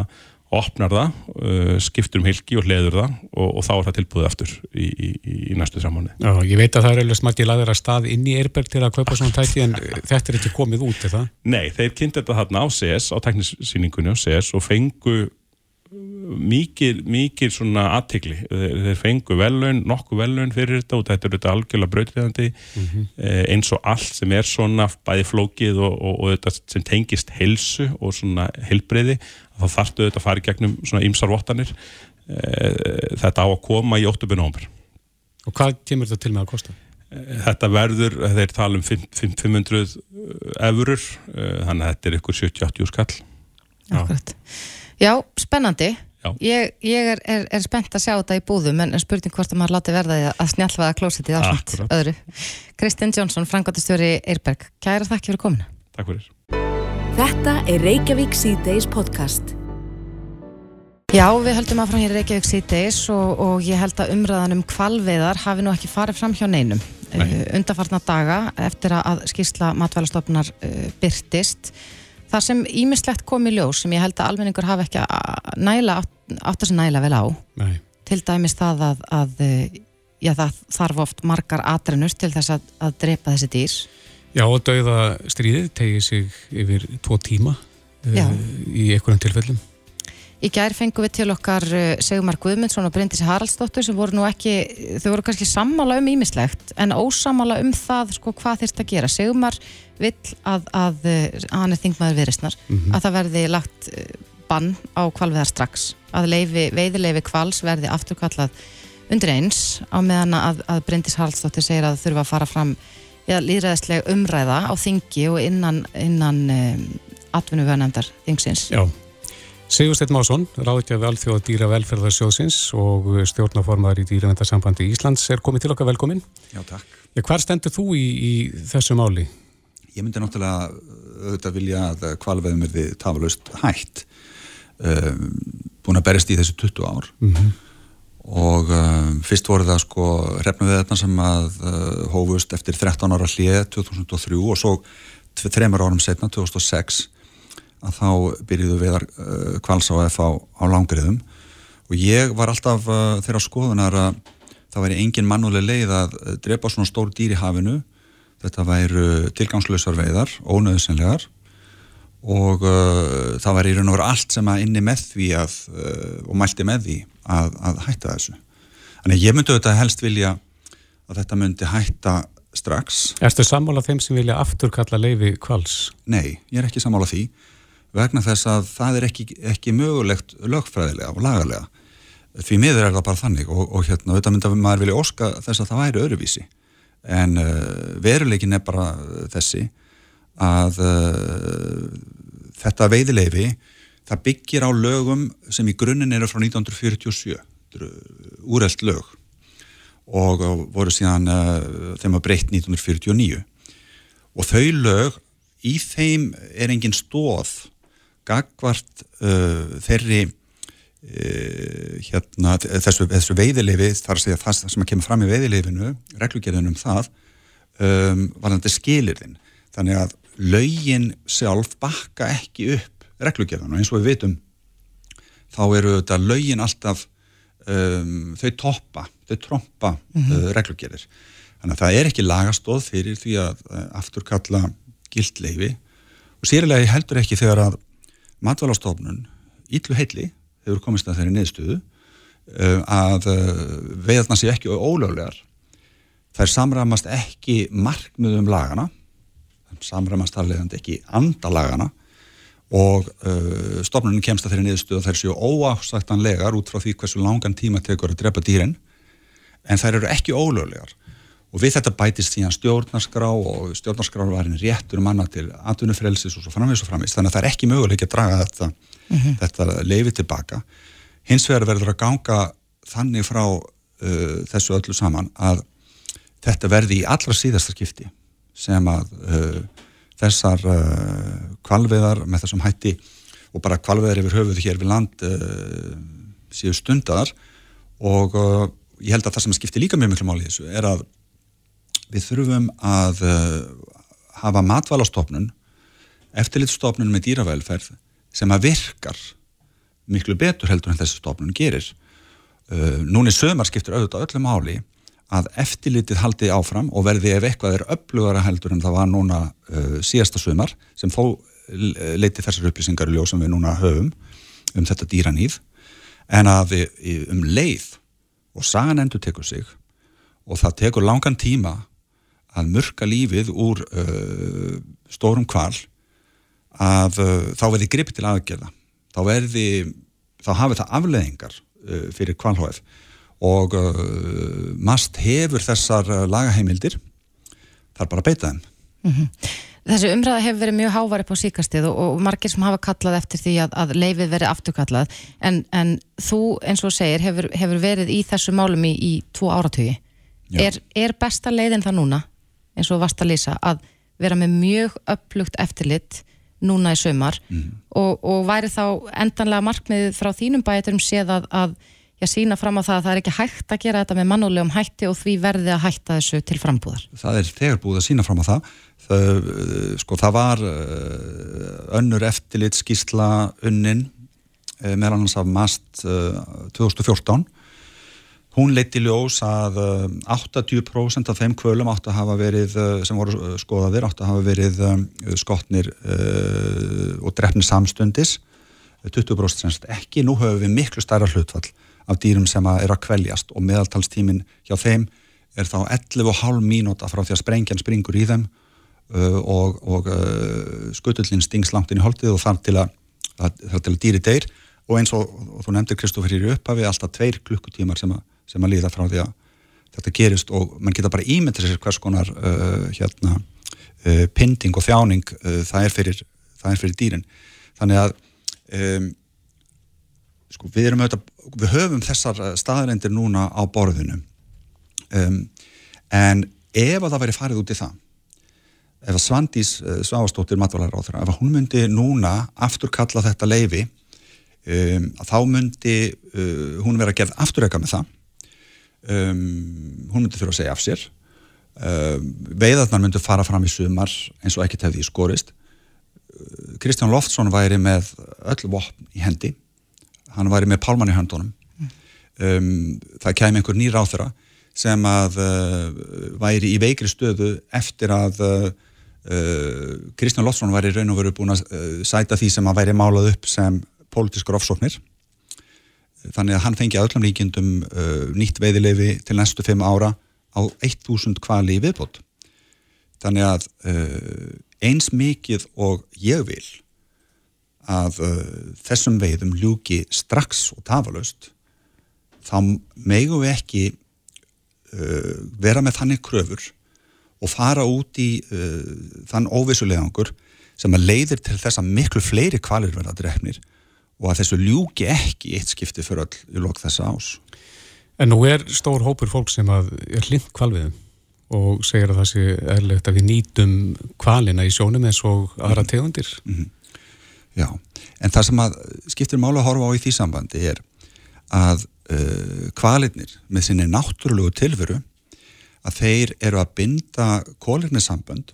opnar það, uh, skiptur um hilki og hleður það og, og þá er það tilbúið aftur í, í, í næstu samáni. Já, ég veit að það er alveg smargir laðir að stað inn í Eirberg til að kaupa svona tæki en þetta er ekki komið út, er það? Nei, þeir kynnti þetta þarna á CS, á teknissýningunni á CS og fengu mikið, mikið svona aðtikli, þeir, þeir fengu velun, nokkuð velun fyrir þetta og þetta er þetta algjörlega brautriðandi mm -hmm. eins og allt sem er svona bæði flókið og, og, og þetta sem tengist helsu og svona helbreyði þá þartu þetta að fara í gegnum svona ymsarvottanir eh, þetta á að koma í 8. nómur Og hvað kemur þetta til með að kosta? Eh, þetta verður, þeir tala um 500 eurur þannig að þetta er ykkur 70-80 skall Akkurat Já, spennandi. Já. Ég, ég er, er, er spennt að sjá þetta í búðum en spurning hvort að maður láti verða því að snjálfaða klósitið ásamt öðru. Kristinn Jónsson, frangotistjóri Eirberg. Kæra þakki fyrir komina. Takk fyrir. Þetta er Reykjavík C-Days podcast. Já, við höldum að frá hér Reykjavík C-Days og, og ég held að umræðan um kvalveðar hafi nú ekki farið fram hjá neinum. Nei. Uh, undarfarna daga eftir að skýrsla matvælastofnar uh, byrtist það sem ímislegt kom í ljós sem ég held að almenningur hafa ekki að næla átt að sem næla vel á Nei. til dæmis það að, að já, það þarf oft margar atrenur til þess að, að drepa þessi dýr Já og dauða stríðið tegið sig yfir tvo tíma uh, í einhverjum tilfellum Í gær fengum við til okkar eh, Segumar Guðmundsson og Bryndis Haraldsdóttur sem voru nú ekki, þau voru kannski sammála um ímislegt en ósammála um það sko hvað þýrt að gera. Segumar vill að, að, að eh, hann er þingmaður viðristnar, mm -hmm. að það verði lagt bann á kvalviðar strax, að leifi, veiðileifi kvals verði afturkallað undir eins á meðan að, að Bryndis Haraldsdóttur segir að þurfa að fara fram ja, líðræðislega umræða á þingi og innan, innan um, atvinnuverðnefndar þingsins. Já. Sigursteinn Másson, ráðgjafi alþjóða dýra velferðarsjóðsins og stjórnaformaður í dýravendarsambandi Íslands er komið til okkar velkomin. Já, takk. Ja, hvar stendur þú í, í þessu máli? Ég myndi náttúrulega auðvitað vilja að kvalveðum er þið tafalaust hægt. Um, búin að berist í þessu 20 ár mm -hmm. Og um, fyrst voru það sko hrefna við þetta sem að uh, hófust eftir 13 ára hlið 2003 og svo þreymar árum setna 2006 að þá byrjuðu viðar uh, kvals á FA á langriðum. Og ég var alltaf uh, þeirra skoðunar að það væri engin mannuleg leið að drepa svona stór dýr í hafinu. Þetta væru tilgangslösar veiðar ónöðsynlegar og það væri í raun og veru allt sem að inni með því að, og mælti með því að, að hætta þessu. Þannig ég myndi auðvitað helst vilja að þetta myndi hætta strax. Erstu sammála þeim sem vilja afturkalla leiði kvals? Nei, ég er ekki sammála því vegna þess að það er ekki, ekki mögulegt lögfræðilega og lagarlega því miður er það bara þannig og, og hérna, auðvitað myndi að maður vilja óska þess að það væri öruvísi en uh, veruleikin er bara þessi að uh, þetta veiðileifi það byggir á lögum sem í grunninn eru frá 1947 úreld lög. Og voru síðan uh, þeim að breytt 1949 og þau lög í þeim er engin stóð gagvart uh, þeirri uh, hérna, þessu, þessu veiðilefi þar að segja það sem að kemur fram í veiðilefinu reglugjörðunum það um, var þetta skilirðin þannig að laugin sjálf bakka ekki upp reglugjörðunum eins og við vitum þá eru þetta laugin alltaf um, þau toppa, þau trompa mm -hmm. uh, reglugjörðir þannig að það er ekki lagastóð fyrir því að uh, afturkalla gildleifi og sérilega heldur ekki þegar að matvælastofnun ítlu heilli hefur komist að þeirri neðstuðu uh, að uh, veiðna sér ekki ólöglegar. Þær samramast ekki markmiðum lagana samramast þar leiðandi ekki andalagana og uh, stofnunum kemst að þeirri neðstuðu að þær séu óásættanlegar út frá því hversu langan tíma tekur að drepa dýrin. En þær eru ekki ólöglegar. Og við þetta bætist því að stjórnarskrá og stjórnarskrávarinn réttur manna til atvinnufrelsis og svo framvegis og framvegis. Þannig að það er ekki möguleik að draga þetta, mm -hmm. þetta leifi tilbaka hins vegar verður að ganga þannig frá uh, þessu öllu saman að þetta verði í allra síðasta skipti sem að uh, þessar uh, kvalveðar með þessum hætti og bara kvalveðar yfir höfuð hér við land uh, síðu stundar og uh, ég held að það sem skiptir líka mjög miklu máli í þessu er að við þurfum að uh, hafa matvælastofnun eftirlitstofnun með dýravelferð sem að virkar miklu betur heldur en þessi stofnun gerir. Uh, núni sömar skiptir auðvitað öllu máli að eftirlitið haldi áfram og verði ef eitthvað er upplugara heldur en það var núna uh, síðasta sömar sem þó leiti þessar upplýsingar í ljóð sem við núna höfum um þetta dýranýð en að við um leið og sagan endur tekur sig og það tekur langan tíma að mörka lífið úr uh, stórum kval að uh, þá verði gripið til aðgerða. Þá verði, þá hafi það afleðingar uh, fyrir kvalhóef og uh, mast hefur þessar uh, lagaheimildir þar bara beita þeim Mm -hmm. Þessi umræða hefur verið mjög hávar upp á síkastið og, og margir sem hafa kallað eftir því að, að leifið verið afturkallað en, en þú eins og segir hefur, hefur verið í þessu málum í, í tvo áratögi. Er, er besta leiðin það núna, eins og vast að lýsa, að vera með mjög upplugt eftirlit núna í sömar mm. og, og væri þá endanlega markmiðið frá þínum bæturum séð að, að já, sína fram á það að það er ekki hægt að gera þetta með mannulegum hætti og því verði að hætta þessu til frambúðar. Það er þegar búið að sína fram á það. Það, sko, það var uh, önnur eftirlit skísla unnin uh, meðal annars af MAST uh, 2014. Hún leiti ljós að 80% af þeim kvölum átt að hafa verið, sem voru skoðaðir, átt að hafa verið skotnir og drefnir samstundis. 20% semst ekki. Nú höfum við miklu stærra hlutfall af dýrum sem að er að kveljast og meðaltalstímin hjá þeim er þá 11,5 mínúta frá því að sprengjan springur í þeim uh, og, og uh, skutullin stings langt inn í holdið og þar til að, að, til að dýri deyr. Og eins og, og þú nefndir Kristófur í upphafi alltaf tveir klukkutímar sem að, sem að líða frá því að þetta gerist og mann geta bara ímyndir sér hvers konar uh, hérna, uh, pinding og þjáning uh, það er fyrir, fyrir dýrin. Þannig að um, sko, við, auðvitað, við höfum þessar eh, staðarendir núna á borðinu. Um, en ef að það væri farið út í það ef að Svandís uh, Svavastóttir þeirra, ef að hún myndi núna afturkalla þetta leifi um, þá myndi uh, hún vera gerð afturreika með það. Um, hún myndi þurfa að segja af sér. Veiðarnar myndi fara fram í sumar eins og ekki tefði í skorist Kristján Loftsson væri með öll vopn í hendi hann væri með pálmann í höndunum. Um, það kæmi einhver nýr áþra sem að uh, væri í veikri stöðu eftir að uh, uh, Kristján Loftsson væri raun og veru búin að uh, sæta því sem að væri málað upp sem pólitískur ofsóknir. Þannig að hann fengi að öllum líkjendum uh, nýtt veiðilefi til næstu fimm ára á 1000 kvali í viðbót. Þannig að eins mikið og ég vil að uh, þessum veiðum ljúki strax og tafalaust þá megum við ekki uh, vera með þannig kröfur og fara út í uh, þann óvissulegangur sem að leiðir til þess að miklu fleiri kvalir verða drefnir og að þessu ljúki ekki eitt skipti fyrir öll í lok þessa ás. En nú er stór hópur fólk sem að er hlind kvalviðum og segir að það sé erlegt að við nýtum kvalina í sjónum eins og aðra tegundir. Mm -hmm. Já, en það sem að skiptir mála að horfa á í því sambandi er að uh, kvalitnir með sinni náttúrulegu tilveru að þeir eru að binda kólirnisambönd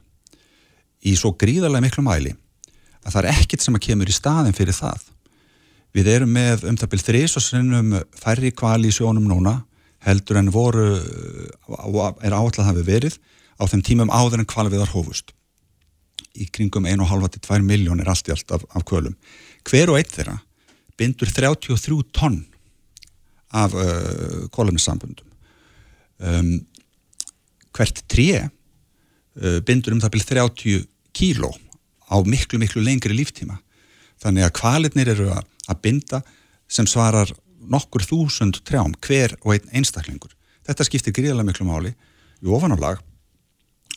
í svo gríðarlega miklu mæli að það er ekkit sem að kemur í staðin fyrir það. Við erum með um það byrð þrís og sinnum færri kvali í sjónum núna heldur en voru er áallega það við verið á þeim tímum áður en kvalviðar hófust í kringum 1,5-2 miljónir allt í allt af, af kvölum. Hver og eitt þeirra bindur 33 tonn af uh, kóluminsambundum. Um, hvert tré uh, bindur um það byrj 30 kíló á miklu, miklu lengri líftíma. Þannig að kvalitnir eru að, að binda sem svarar nokkur þúsund trjám hver og einn einstaklingur. Þetta skiptir gríðarlega miklu máli í ofanálag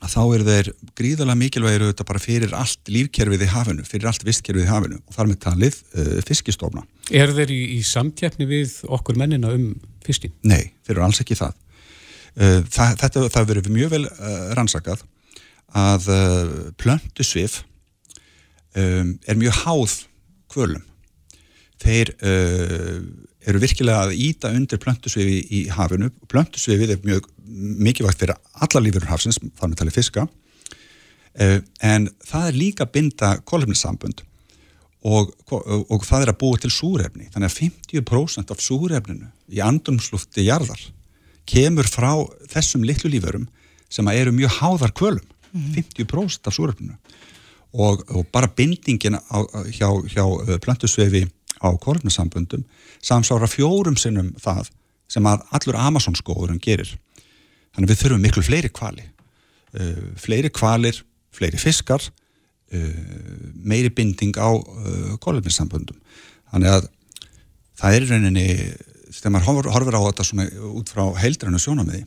að þá eru þeir gríðarlega mikilvægir auðvitað bara fyrir allt lífkerfið í hafinu, fyrir allt vistkerfið í hafinu og þar með talið uh, fiskistofna. Er þeir í, í samtjafni við okkur mennina um fiskin? Nei, þeir eru alls ekki það. Uh, það þetta það verið mjög vel uh, rannsakað að uh, plöntusvif um, er mjög háð kvölum. Þeir uh, eru virkilega að íta undir plöntusvifi í hafinu. Plöntusvifið er mjög mikilvægt fyrir alla lífurur hafsins, þar með talið fiska, uh, en það er líka binda kólefnissambund og, og, það er að búa til súrefni. Þannig að 50% af súrefninu í andrumslufti jarðar kemur frá þessum litlu líferum sem eru mjög háðar kvölum. 50% af súrefninu. Og, og bara bindingin á, hjá, hjá uh, plöntusvefi á korfnasamböndum samsára fjórum sinnum það sem að allur Amazonskóðurinn gerir þannig við þurfum miklu fleiri kvali uh, fleiri kvalir, fleiri fiskar uh, meiri binding á uh, korfnasamböndum þannig að það er rauninni þegar maður horfir, á þetta svona út frá heildrannu sjónamiði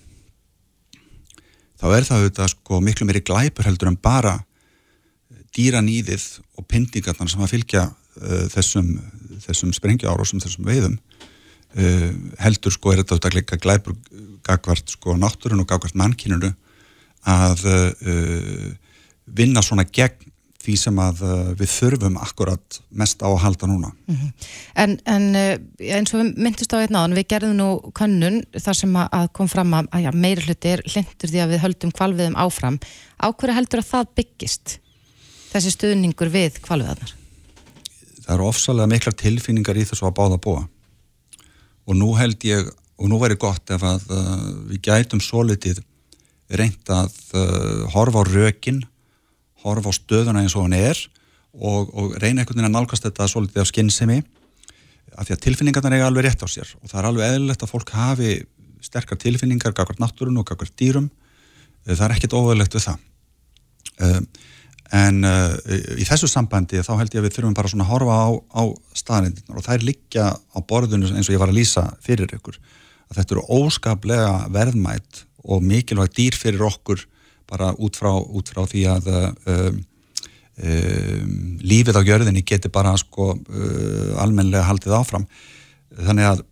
þá er það auðvitað sko miklu meiri glæpur heldur en bara dýranýðið og pindingarnar sem að fylgja þessum, þessum sprengjaárosum, þessum veiðum uh, heldur sko er þetta líka glæpur gagvart sko náttúrun og gagvart mannkynunu að uh, vinna svona gegn því sem að uh, við þurfum akkurat mest á að halda núna. En, en uh, eins og við myndist á einn áðan, við gerðum nú könnun þar sem að- kom fram að, að já, meiri hluti er hlindur því að við höldum kvalviðum áfram. Á hverju heldur að það byggist? Þessi stuðningur við kvalviðarnar? Það eru ofsalega miklar tilfinningar í þessu að báða búa og nú held ég og nú væri gott ef að uh, við gætum svo litið reynd að uh, horfa á rökin horfa á stöðuna eins og hann er og, og reyna einhvern veginn að nálgast þetta svo litið af skinnsemi af því að tilfinningarnar eiga alveg rétt á sér. Og það er alveg eðlilegt að fólk hafi sterkar tilfinningar gagvart náttúrun og gagvart dýrum. Það er ekkit óveðlegt við það. Um, en uh, í þessu sambandi þá held ég að við þurfum bara svona að horfa á, á staðrindirnar og þær liggja á borðinu eins og ég var að lýsa fyrir ykkur að þetta eru óskaplega verðmætt og mikilvægt dýr fyrir okkur bara út frá, út frá því að um, um, lífið á jörðinni geti bara sko uh, almennilega haldið áfram. Þannig að,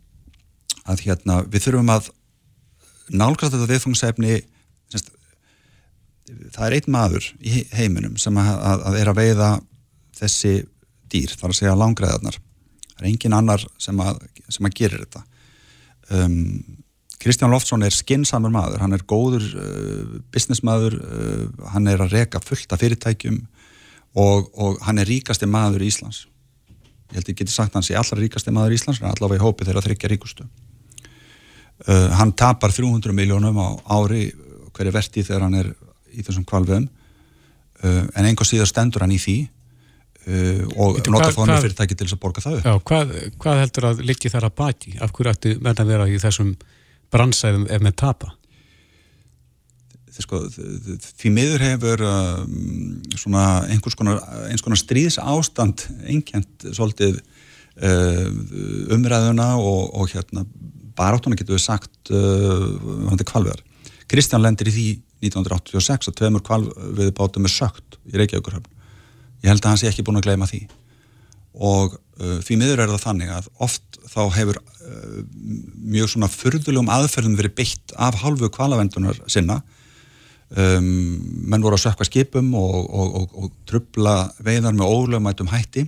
að hérna, við þurfum að nálgast þetta viðfungsefni það er einn maður í he- heiminum sem að, að, að er að veiða þessi dýr, þar að segja langræðarnar það er engin annar sem að, sem að gerir þetta. Um, Kristján Loftsson er skinsamur maður, hann er góður uh, businessmaður, uh, hann er að reka fullt af fyrirtækjum og, og hann er ríkasti maður í Íslands. Ég held ég geti sagt hans í allra ríkasti maður í Íslands en allavega í hópi þeirra þryggja ríkustu. Uh, hann tapar 300 miljónum á ári hverju verti þegar hann er í þessum kvalveðum uh, en einhver síðar stendur hann í því uh, og Veitu, hvað- fóðan fyrirtæki til þess að borga það upp Já, hvað, hvað heldur að liggi þar að baki? Af hverju ætti menn að vera í þessum bransæðum ef með tapa? Sko, því miður hefur svona einhvers konar, konar stríðs ástand einkjent svolítið uh, umræðuna og, og hérna baráttuna getur við sagt uh, hann er kvalveðar. Kristján lendir í því 1986 að tveimur kvalveði bátum er sögt í Reykjavíkurhöfn. Ég held að hann sé ekki búin að gleyma því. Og uh, því miður er það þannig að oft þá hefur uh, mjög svona furðulegum aðferðum verið beitt af hálfu kvalavendunar sinna. Um, menn voru að sökka skipum og, og, og, og trubla veiðar með ólögmætum hætti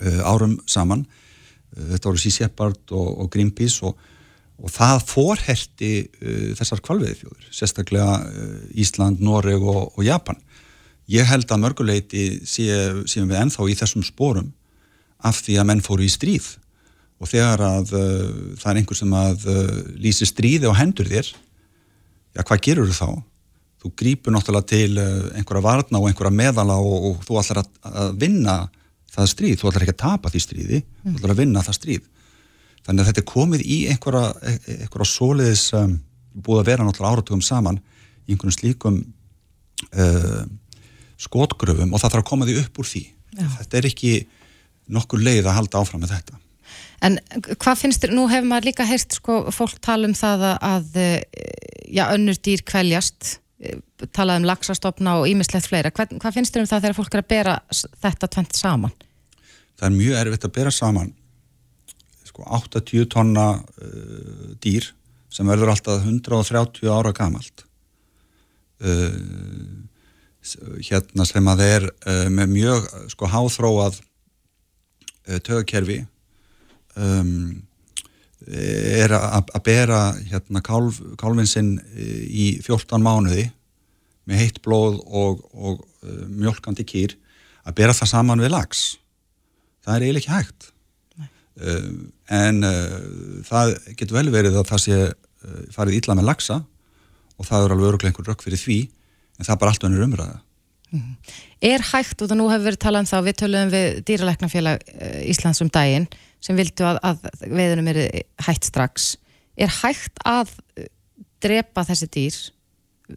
uh, árum saman. Uh, þetta voru Sea Shepherd og Greenpeace og, og það fórherti uh, þessar kvalveiðfjóður sérstaklega uh, Ísland, Noreg og, og Japan. Ég held að mörguleiti séum sé við ennþá í þessum spórum af því að menn fóru í stríð. Og þegar að uh, það er einhver sem að uh, lýsi stríði á hendur þér já, hvað gerur þú þá? Þú grípur náttúrulega til uh, einhverja varna og einhverja meðala og, og þú ætlar að, að vinna það stríð, þú ætlar ekki að tapa því stríði þú ætlar að vinna það stríð þannig að þetta er komið í einhverja, einhverja svoleiðis um, búið að vera náttúrulega áratugum saman í einhverjum slíkum uh, skotgröfum og það þarf að koma því upp úr því Já. þetta er ekki nokkur leið að halda áfram með þetta En hvað finnst þér, nú hefur maður líka heyrt sko, fólk tala um það að, að já, önnur dýr kvæljast talað um laxastofna og ímislegt fleira. Hvað, hvað finnst þér um það þegar fólk er að bera þetta tvent saman? það er mjög erfitt að bera saman sko 80 tonna uh, dýr sem verður alltaf 130 ára gamalt. Uh, hérna sem að er uh, með mjög sko háþróað uh, tögakerfi um, er að bera hérna kálf, kálfin sinn eh, í 14 mánuði með heitt blóð og, og uh, mjölkandi kýr að bera það saman við lags það er eiginlega ekki hægt. uh, en uh, það getur vel verið að það sé uh, farið illa með lagsa og það er alveg öruglega einhver rökk fyrir því en það er bara allt önnur umræða Er hægt, og það nú hefur verið talað um þá, við töluðum við dýralæknafélag eh, Íslands um daginn sem vildu að, að veiðunum er hægt strax. Er hægt að eh, drepa þessi dýr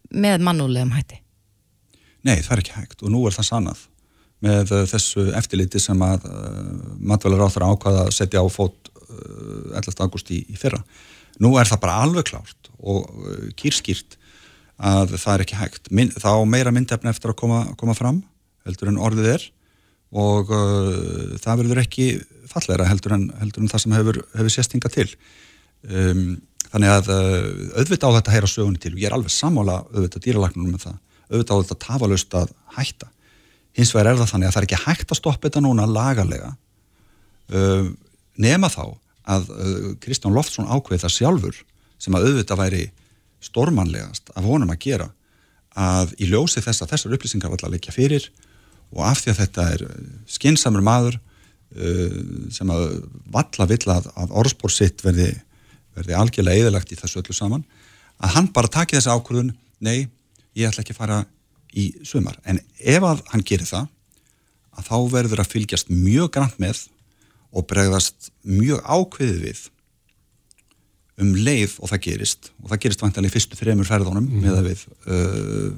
með mannúlegum hætti? Nei, það er ekki hægt og nú er það sannað með uh, þessu eftirliti sem að uh, matvælar áþara ákvaða að setja á fót uh, 11. ágúst í, í fyrra. Nú er það bara alveg klárt og kýrskýrt að það er ekki hægt. Min, þá meira myndefni eftir að koma, koma fram heldur en orðið er og uh, það verður ekki falleira heldur en, heldur en það sem hefur, hefur séstinga til. Um, þannig að uh, auðvitað á þetta að heyra sögunni til og ég er alveg sammála auðvitað dýralagnunum með það auðvitað á þetta tafalaust að hætta hins vegar er það þannig að það er ekki hægt að stoppa þetta núna lagarlega uh, nema þá að uh, Kristján Loftsson ákveð það sjálfur sem að auðvitað væri stormanlegast af honum að gera að í ljósi þess að þessar upplýsingar var að leikja fyrir og af því að þetta er skinsamur maður uh, sem að valla vill að, að orðspór sitt verði, verði algjörlega eðalagt í þessu öllu saman að hann bara taki þessi ákvörðun nei, ég ætla ekki að fara í sumar, en ef að hann gerir það að þá verður að fylgjast mjög grann með og bregðast mjög ákveðið við um leið og það gerist og það gerist vantilega í fyrstu þremur ferðunum mm. með að við uh,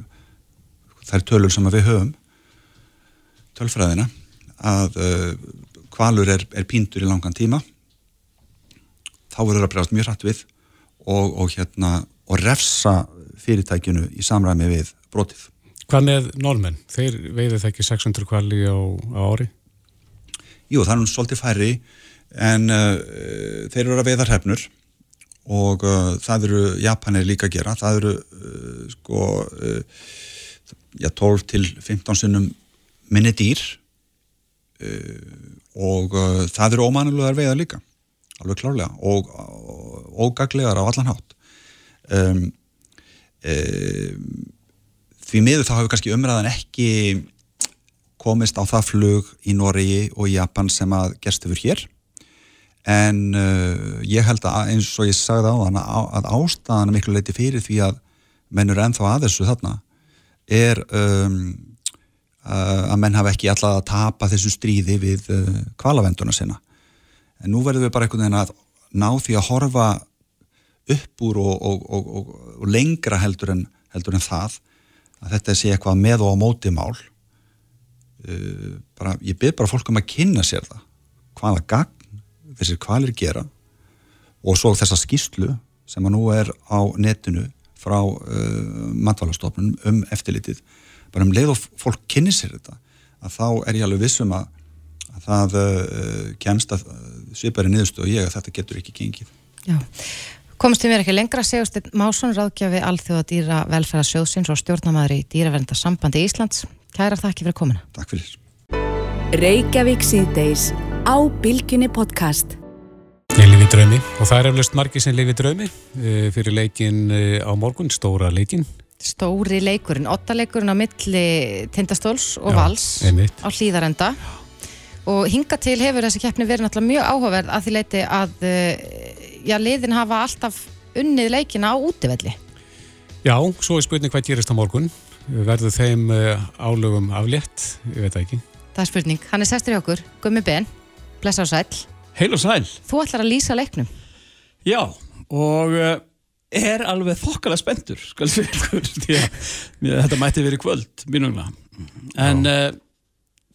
þær tölur sem við höfum tölfræðina að uh, kvalur er, er píndur í langan tíma þá verður að bregðast mjög hratt við og, og hérna og refsa fyrirtækinu í samræmi við brotið. Hvað með normenn? Þeir veiðu það ekki 600 kvali á, á ári? Jú, það er nú svolítið færri en uh, þeir eru að veiða hrefnur og uh, það eru Japanir líka að gera það eru uh, sko uh, já, 12 til 15 sinnum minni dýr uh, og uh, það eru ómanulegar veiðar líka alveg klárlega og ógaglegar á allan hátt um, um, því miður þá hefur kannski umræðan ekki komist á það flug í Noregi og Japan sem að gerst yfir hér. En uh, ég held að eins og ég sagði á þann að ástæðan miklu leiti fyrir því að mennur ennþá að þessu þarna er um, uh, að menn hafa ekki alltaf að tapa þessu stríði við uh, kvalavenduna sinna en nú verðum við bara einhvern veginn að ná því að horfa upp úr og, og, og, og lengra heldur en, heldur en það að þetta sé eitthvað með og á móti mál uh, bara, ég byrð bara fólk um að kynna sér það hvaða gagn þessir kvalir gera og svo þessa skýslu sem að nú er á netinu frá uh, matvalastofnun um eftirlitið. Bara um leið og fólk kynni sér þetta að þá er ég alveg vissum að, að það uh, kemst að svipari niðurstu og ég að þetta getur ekki gengið. Já Komst þið mér ekki lengra, Sigursteinn Másson, ráðgjafi Alþjóða dýra velferðarsjóðsins og stjórnamaður í dýraverndarsambandi Íslands. Kæra þakki fyrir komuna. Takk fyrir. Reykjavík síðdeis á Bilginni podcast. Ég lifi draumi og það er eflust margi sem lifi draumi eh, fyrir leikin eh, á morgun, stóra leikin. Stóri leikurinn, ottaleikurinn á milli Tindastóls og Já, Vals einmitt. á hlýðarenda. Og hinga til hefur þessi keppni verið náttúrulega mjög áhugaverð að því leiti að eh, já, liðin hafa alltaf unnið leikina á útivelli. Já, svo er spurning hvað gerist á morgun. Verður þeim eh, álögum aflétt? Ég veit ekki. Það er spurning. Hann er sestur hjá okkur, Gummi Ben, blessa á sæl. Heil og sæl. Þú ætlar að lýsa leiknum. Já, og uh, er alveg þokkalega spenntur, skal segja [laughs] að mér- þetta mætti verið kvöld, mínugna. En uh,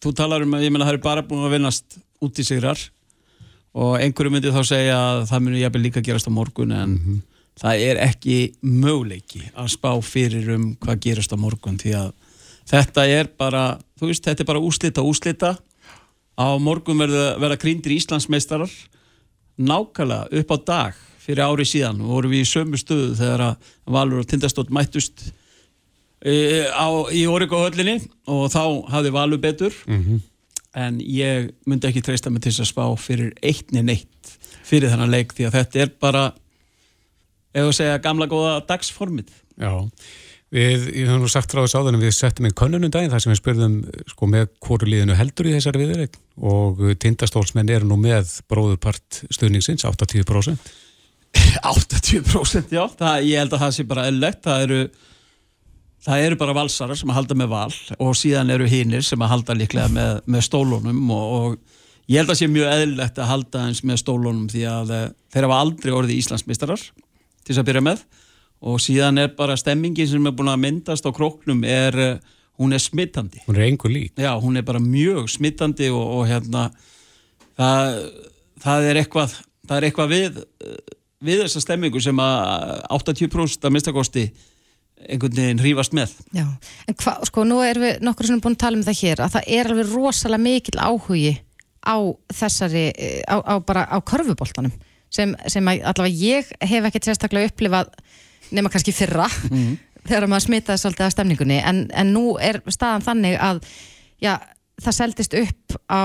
þú talar um að ég meina það er bara búin að vinnast út í sigrar og einhverju myndi þá segja að það muni jafnvel líka gerast á morgun en það er ekki möguleiki að spá fyrir um hvað gerast á morgun því að þetta er bara, þú veist, þetta er bara úslita úslita á morgun verða, verða krýndir Íslandsmeistarar. Nákvæmlega upp á dag fyrir ári síðan vorum við í sömu stöðu þegar að Valur og Tindastótt mættust e, á, í Origo höllinni og þá hafði Valur betur en ég myndi ekki treysta mig til þess að spá fyrir eittni neitt fyrir þennan leik því að þetta er bara ef að segja gamla góða dagsformið. Já, Við, ég hef nú sagt frá þess áður en við settum einn könnunum daginn þar sem við spurðum sko, með hvoru liðinu heldur í þessari viðreik og tindastólsmenn eru nú með bróðupart stuðningsins, 80%. 80% [laughs] já, það, ég held að það sé bara eðlegt, það eru það eru bara valsarar sem að halda með val og síðan eru hinnir sem að halda líklega með, með stólunum og, og ég held að sé mjög eðlilegt að halda eins með stólunum því að eh, þeir hafa aldrei orðið Íslandsmeistarar til þess að byrja með og síðan er bara stemmingin sem er búin að myndast á króknum er, eh, hún er smittandi Hún er engur lík. Já, hún er bara mjög smittandi og, og hérna það, það er eitthvað það er eitthvað við við þessa stemmingu sem að 80% að minnstakosti einhvern veginn hrífast með. Já, en hva, sko nú erum við nokkur sem búin að tala um það hér að það er alveg rosalega mikil áhugi á þessari, eh, á, á bara á körfuboltanum sem, sem að, allavega ég hef ekki sérstaklega upplifað nema kannski fyrra Mhm. [laughs] þegar maður smitaði svolítið af stemningunni. En, en nú er staðan þannig að já, það seldist upp á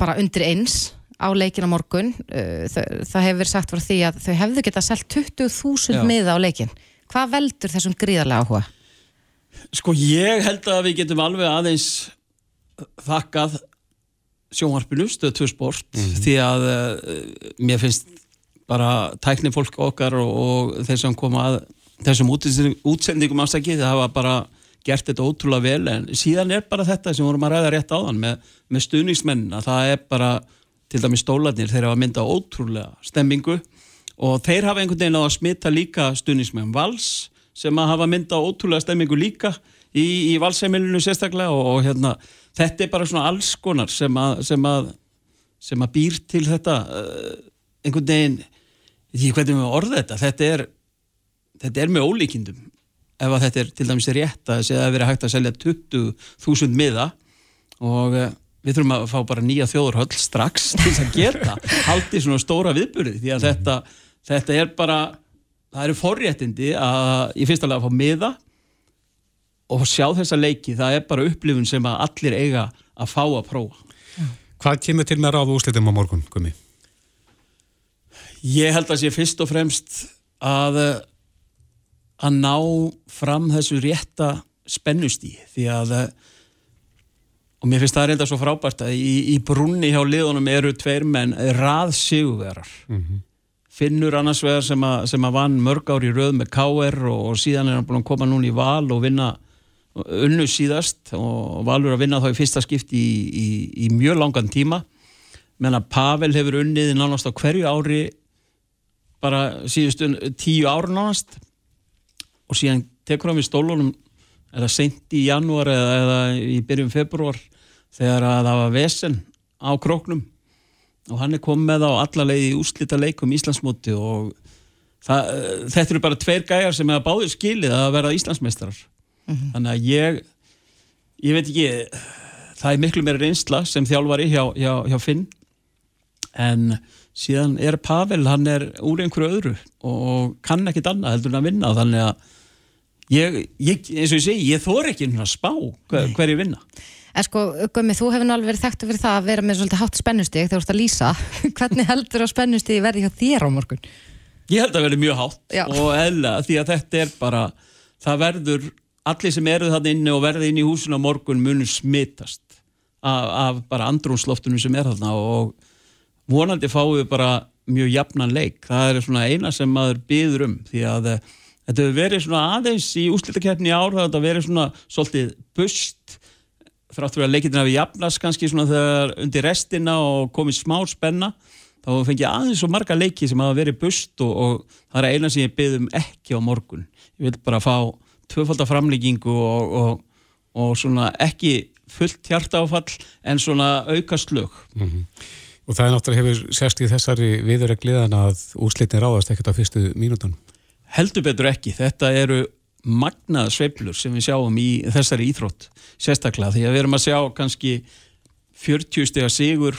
bara undir eins á leikin á morgun. Uh, það, það hefur verið sagt frá því að þau hefðu getað selt 20.000 Já. miða á leikin hvað veldur þessum gríðarlega áhuga? Sko ég held að við getum alveg aðeins þakkað sjónvarpinu, stöð 2 sport því að uh, mér finnst bara tækni fólk okkar og, og þeir sem koma að þessum útsendingum, afstakið það hafa bara gert þetta ótrúlega vel en síðan er bara þetta sem vorum að ræða rétt áðan með, með stuðningsmennina. Það er bara, til dæmis stólarnir þeir hafa myndað ótrúlega stemmingu og þeir hafa einhvern veginn á að smita líka stuðningsmenn vals sem að hafa myndað ótrúlega stemmingu líka í, í valseimilinu sérstaklega. Og, og hérna, þetta er bara svona alls konar sem að, sem að, sem að býr til þetta uh, einhvern veginn ég veit ekki hvernig orða þetta. Þetta er, þetta er með ólíkindum. Ef að þetta er til dæmis rétt að segja að vera hægt að selja 20.000 miða og uh, við þurfum að fá bara nýja þjóðurhöll strax til þess að geta haldið svona stóra viðburði því að þetta, þetta er bara það eru forréttindi að í fyrsta lega að fá miða og sjá þessa leiki, það er bara upplifun sem að allir eiga að fá að prófa. Hvað kemur til með ráðu úslitum á morgun, Gumi? Ég held að sé fyrst og fremst að að ná fram þessu rétta spennustí því að og mér finnst það reynda svo frábært að í, í brunni hjá liðunum eru tveir menn rað sigurverar Finnur annars vegar sem að, sem að vann mörg ár í röð með KR og, og síðan er hann búin að koma núna í val og vinna unnu síðast og valur að vinna þá í fyrsta skipti í, í, í mjög langan tíma. Menn að Pavel hefur unnið nánast á hverju ári bara síðustu tíu ára nánast. Og síðan tekur hann við stólunum það seint í janúar eða, eða í byrjun februar þegar að það var vesen á króknum og hann er komið með á alla leiði í úslita leikum Íslandsmóti og það, eh, þetta eru bara tveir gæjar sem hefur báðir skilið að vera Íslandsmeistarar. Þannig að ég ég veit ekki það er miklu meira reynsla sem þjálfari hjá, hjá, hjá Finn. En síðan er Pavel hann er úr einhverju öðru og kann ekkit annað heldur en að vinna. Þannig að ég, ég eins og ég segi, ég þór ekki að spá hver, hverju vinna En sko, Gummi, þú hefur alveg verið þekktu fyrir það að vera með svolítið hátt spennustig þegar þú ert að lýsa. [laughs] Hvernig heldur að spennustig verði hjá þér á morgun? Ég held að verði mjög hátt Já. og eðla því að þetta er bara það verður, allir sem eru þannig inni og verði inn í húsinu á morgun munur smitast af, af bara andrúnsloftunum sem er þarna og vonandi fáum við bara mjög jafnan leik. Það er svona eina sem maður byður um því að eh, þetta hefur verið svona aðeins í úslitakeppni í ár það hefur verið svona svolítið bust þráttur að leikindin hafi jafnast kannski svona þegar undir restina og komið smá spenna þá fengi aðeins svo marga leiki sem hafa verið bust og, og það er eina sem ég byggðum ekki á morgun. Ég vil bara fá tvöfaldar framlíkingu og, og, og svona ekki fullt hjartáfall en svona auka slög. Og það er náttúrulega hefur sérst í þessari viðurregliðan að úslitin ráðast ekkert á fyrstu mínútan. heldur betur ekki, þetta eru magnaða sveiflur sem við sjáum í þessari íþrótt sérstaklega því að við erum að sjá kannski 40 stega sigur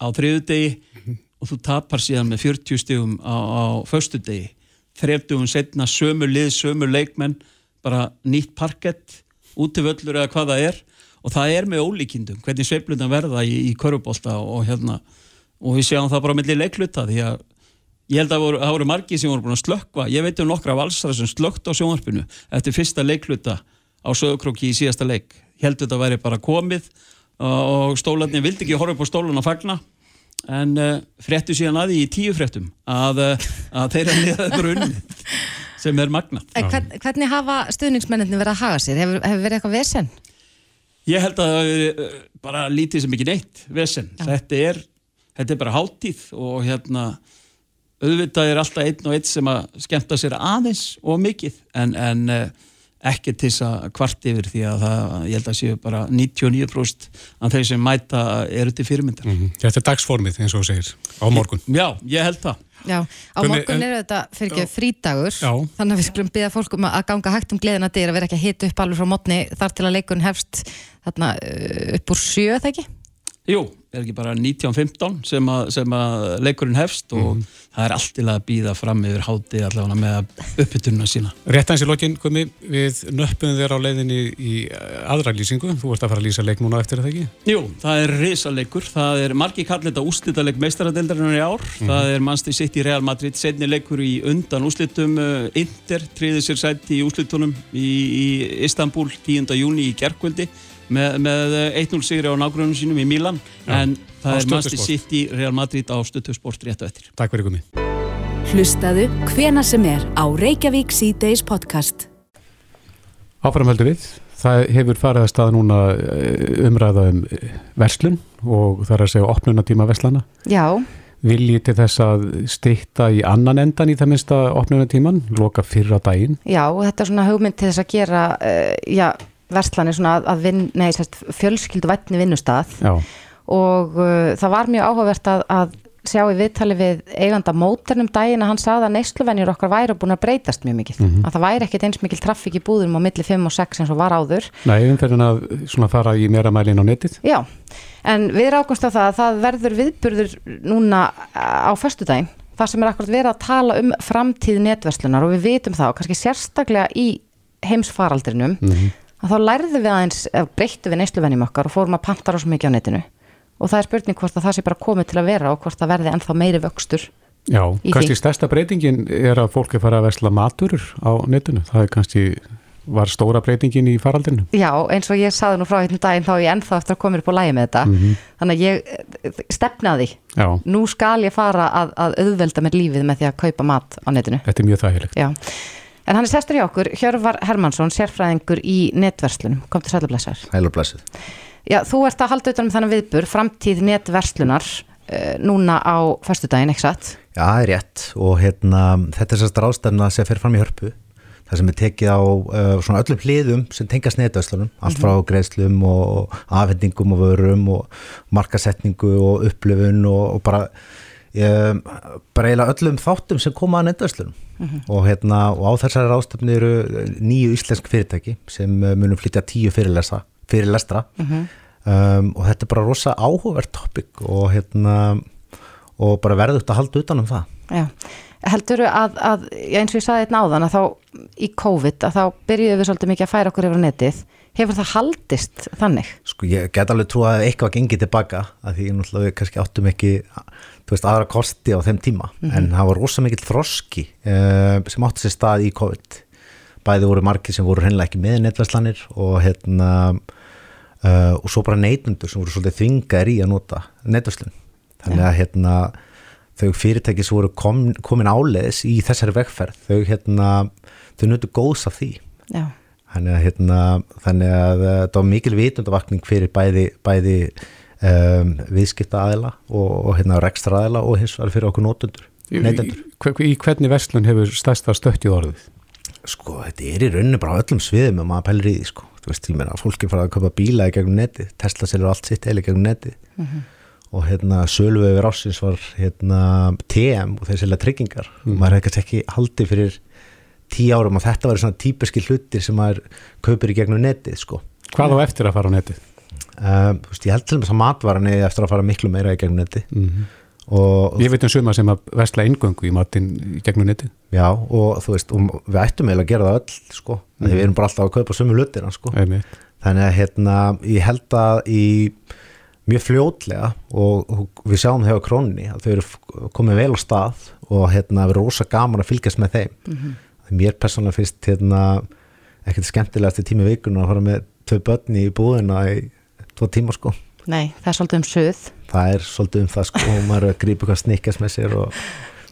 á þriðudegi og þú tapar síðan með 40 stegum á, á föstudegi. Þrefdugum setna sömu lið, sömu leikmenn bara nýtt parkett útivöllur eða hvað það er. Og það er með ólíkindum hvernig sveifluna verða í, í körubólta og hérna og við sjáum það bara milli leikluta því að ég held að það voru, margir sem voru búin að slökkva ég veit um nokkra valsara sem slökkt á sjónvarpinu eftir fyrsta leikluta á sögurkróki í síðasta leik heldur þetta væri bara komið og stólarnir vildi ekki horfa upp á stólan að fagna en uh, fréttu síðan að því í tíu fréttum að, að þeirra niður grunni sem er magnað En hvern, hvernig hafa stuðningsmenninni verið að haga sér? Hefur, hefur verið eitthvað vesen? Ég held að það hafi verið bara lítið sem ekki neitt vesen. Þetta er, þetta er bara háttíð og hérna auðvitað er alltaf einn og einn sem að skemmta sér aðeins og mikið en, en uh, ekki til þess að kvart yfir því að það, ég held að séu bara 99% af þeir sem mæta eru til fyrirmyndar. Mhm. Þetta er dagsformið eins og þú segir á morgun. Já, ég held það. Já, á Hvernig- morgun eru þetta fyrir ekki frídagur Já. þannig að við skulum byggja fólk um að ganga hægt um gleðina dyr að vera ekki að hita upp alveg frá mótni þar til að leikurinn hefst þarna uh, upp úr sjö það ekki? Jú, er ekki bara 1915 sem sem að leikurinn hefst og það er allt til að býða fram yfir háti allavega með uppbytununa sína. Rétt aðeins í lokin, Gumi, við nöppum þér á leiðinni í eh, aðra lýsingu. Þú ert að fara að lýsa leik núna eftir það ekki? Jú, það er risaleikur, það er margi kallið þetta úslitaleg meistaradeildarinnar í ár það er Manchester City Real Madrid setni leikur í undan úslitum uh, Inter tríði sér sætti í úslitunum í, í Istanbul 10. júni í gerkvöldi með, með uh, 1-0 sigri á nágrunum sínum í Milan Já, en það er Sport. City Real Madrid á stötu sport rétt á eftir Takk fyrir, Gumi. Hlustaðu hvena sem er á Reykjavík C-Days podcast. Áfram heldur við. Það hefur farið að staða núna eh, umræða um eh, verslun og það er að segja opnunatíma verslana. Já, Vilji til þess að stýtta í annan endan í það minnsta opnunatíman, loka fyrra daginn. já, og þetta er svona hugmynd til þess að gera uh, já, verslanir svona að, að vin, nei, sérst, fjölskyldu vætni vinnustað. Já, og uh, það var mjög áhugavert að, að sjá í viðtali við eiganda móternum daginn að hann sagði að neysluvenjur okkar væri búin að breytast mjög mikið. Mhm. að það væri ekkit eins mikil traffík í búðum á milli 5 og 6 eins og var áður. Nei, umferðin að svona fara í meira mælin á netið. Já, en við rákumst á það að það verður viðburður núna á föstudaginn, þar sem er akkurat verið að tala um framtíð netverslunar og við vitum það og kannski sérstaklega í heimsfaraldrinum að þá lærðum við aðeins, eða breyttum við neysluvenjum okkar og fórum að panta rosa mikið á netinu og það er spurning hvort að það sé bara komið til að vera og hvort það verði ennþá meiri vöxtur Já, kannski því. stærsta breytingin er að fólk er farið að versla maturur á netinu. Það er kannski, var stóra breytingin í faraldinu. Já, eins og ég saði nú frá hérna daginn þá ég ennþá eftir að koma upp á lægi með þetta þannig að ég eh, stefna að því Já, nú skal ég fara að, að auðvelda mér lífið með því að kaupa mat á netinu þetta er mjög þægilegt. Já, en hann er sestur hjá okkur, Hjörvar Hermansson, sérfræðingur í netverslunum, kom til sælublessar. Blessuð. Já, þú ert að halda utan um þannig viðbur, framtíð netverslunar, uh, núna á föstudaginn, ekki satt? Já, það er rétt og hérna, þetta er sérst ráðstefna sem fer fram í hörpu. Það sem er tekið á uh, svona öllum hliðum sem tengast netvöslunum, allt frá greiðslum og afhendingum og vörum og markasetningu og upplifun og, og bara, bara eiginlega öllum þáttum sem koma að netvöslunum. Og, hérna, og á þessari ráðstefni eru nýju íslensk fyrirtæki sem uh, munum flytja tíu fyrirlestra, fyrirlestra. Um, og þetta er bara rosa áhugavert topic og hérna og bara verðugt að halda utan um það Já, heldur að, að já, eins og ég saði þetta áðan að þá í COVID að þá byrjuðum við svolítið mikið að færa okkur yfir netið, hefur það haldist þannig? sko ég get alveg trú að eitthvað gengið tilbaka að því náttúrulega við kannski áttum ekki þú veist aðra kosti á þeim tíma. En það var rosa mikill þroski uh, sem átti sér stað í COVID. Bæði voru margir sem voru hennilega ekki með netvæslanir og hérna uh, og svo bara neytundur sem voru svolítið þvingaðir í að nota netvæslun þannig að hérna þau fyrirtæki sem voru kom, komin áleiðis í þessari vegferð þau hérna þau nutu góðs af því. Já, Þannig að, hérna, þannig að uh, það var mikil vitundavakning fyrir bæði, bæði um, viðskipta aðila og, og hérna, rekstra aðila og hins vegar fyrir okkur nótundur, neytendur. í, í hvernig verslun hefur stærsta stöttið orðið? Sko, þetta er í rauninu bara á öllum sviðum ef maður pælir í því, sko. Þú veist, ég meina, fólki fara að kaupa bíla í gegnum neti, Tesla selur allt sitt eða í gegnum neti og hérna, sölu yfir ásins var hérna, TM og þeir selja tryggingar og maður hefði kannski ekki haldið fyrir tíu árum að þetta var svona típiski hlutir sem maður kaupir í gegnum netið, sko. Hvað á eftir að fara á netið? Um, þú veist, ég held til þess að matvaran eigi eftir að fara miklu meira í gegnum neti og, Ég veit um suma sem að versla eingöngu í matinn í gegnum netið. já, og þú veist, og við ættum eiginlega að gera það öll sko, mm. því við erum bara alltaf að kaupa sömu hlutina sko. Þannig að hérna, ég held að í mjög fljótlega og, og við sjáum það hjá krónni að þau eru komið vel á stað og hérna verið rosa gaman að fylgjast með þeim Mhm. Mér persónulega finnst hérna ekkert skemmtilegast í tími vikuna að fara með tvö börn í búðina í tvo tíma sko. Nei, það er svolítið um suð. Það er svolítið um það sko og maður er að grípa hvað snikkast með sér og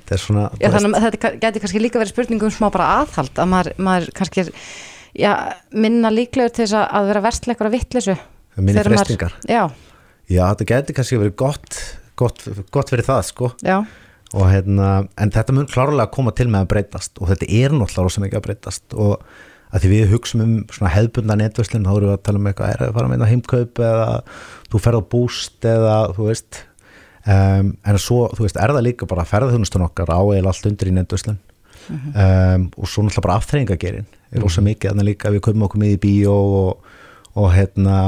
það er svona Já, þannig að þetta geti kannski líka verið spurning um smá bara aðhald að maður, maður kannski er já, minna líklegur til þess að- vera versleikur að vittlisu minni freistingar. Já, já þetta geti kannski verið gott gott, gott fyrir það sko. Já, og hérna, en þetta mun klárlega koma til með að breytast. Og þetta er náttúrulega rosa mikið að breytast. Og að því við hugsaum um svona hefðbunda netverslun þá erum við að tala um eitthvað, er að fara með heimkaup eða þú ferð á búst eða þú veist? Um, en svo, þú veist, er það líka bara ferðhunustun okkar á eða allt undir í netverslun um, og svo náttúrulega bara afþreyingagerin er rosa mikið, þannig líka að við kaupum okkur með í bíó og, og hérna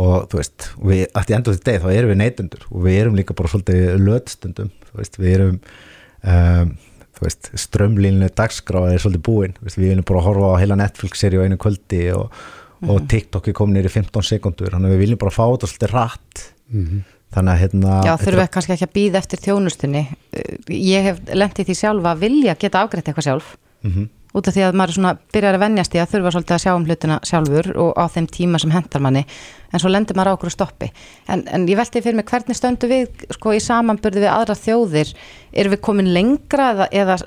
og þú veist, við, að því endur þetta deg þá erum við neytundur og við erum líka bara svolítið lötstundum, þú veist, við erum um, þú veist, strömlínlega dagskráð er svolítið búin, þú veist, við viljum bara horfa á heila Netflix-seri á einu kvöldi og, og TikTok er komin nýri 15 sekundur þannig að við viljum bara fá þetta svolítið rætt þannig að hérna já þurfum við kannski ekki að býða eftir þjónustunni. Ég hef lendið því sjálfa að vilja geta afgreitt eitthvað sjálf. Mhm. Út af því að maður svona byrjar að venjast í að þurfa svolítið að sjá um hlutina sjálfur og á þeim tíma sem hendar manni en svo lendir maður á okkur stoppi. En, en ég velti fyrir mig hvernig stöndu við sko í samanburði við aðra þjóðir? Erum við komin lengra eða, eða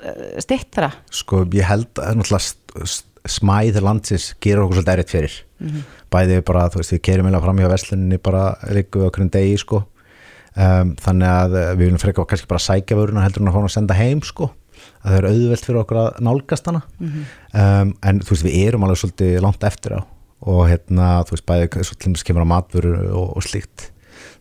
stittra sko ég held að náttúrulega st- st- smæð landsins gerur okkur svolítið erriðt fyrir. Mhm. bæði bara, þú veist, við kerum eða fram hjá versluninni bara líku við okkur en degi sko. Um, þannig að eh, við viljum frekka að það er auðvelt fyrir okkur að nálgast hana Mhm. um, en þú veist, við erum alveg svolítið langt eftir á og hérna, þú veist, bæði svo til þess kemur á matvöru og, og slíkt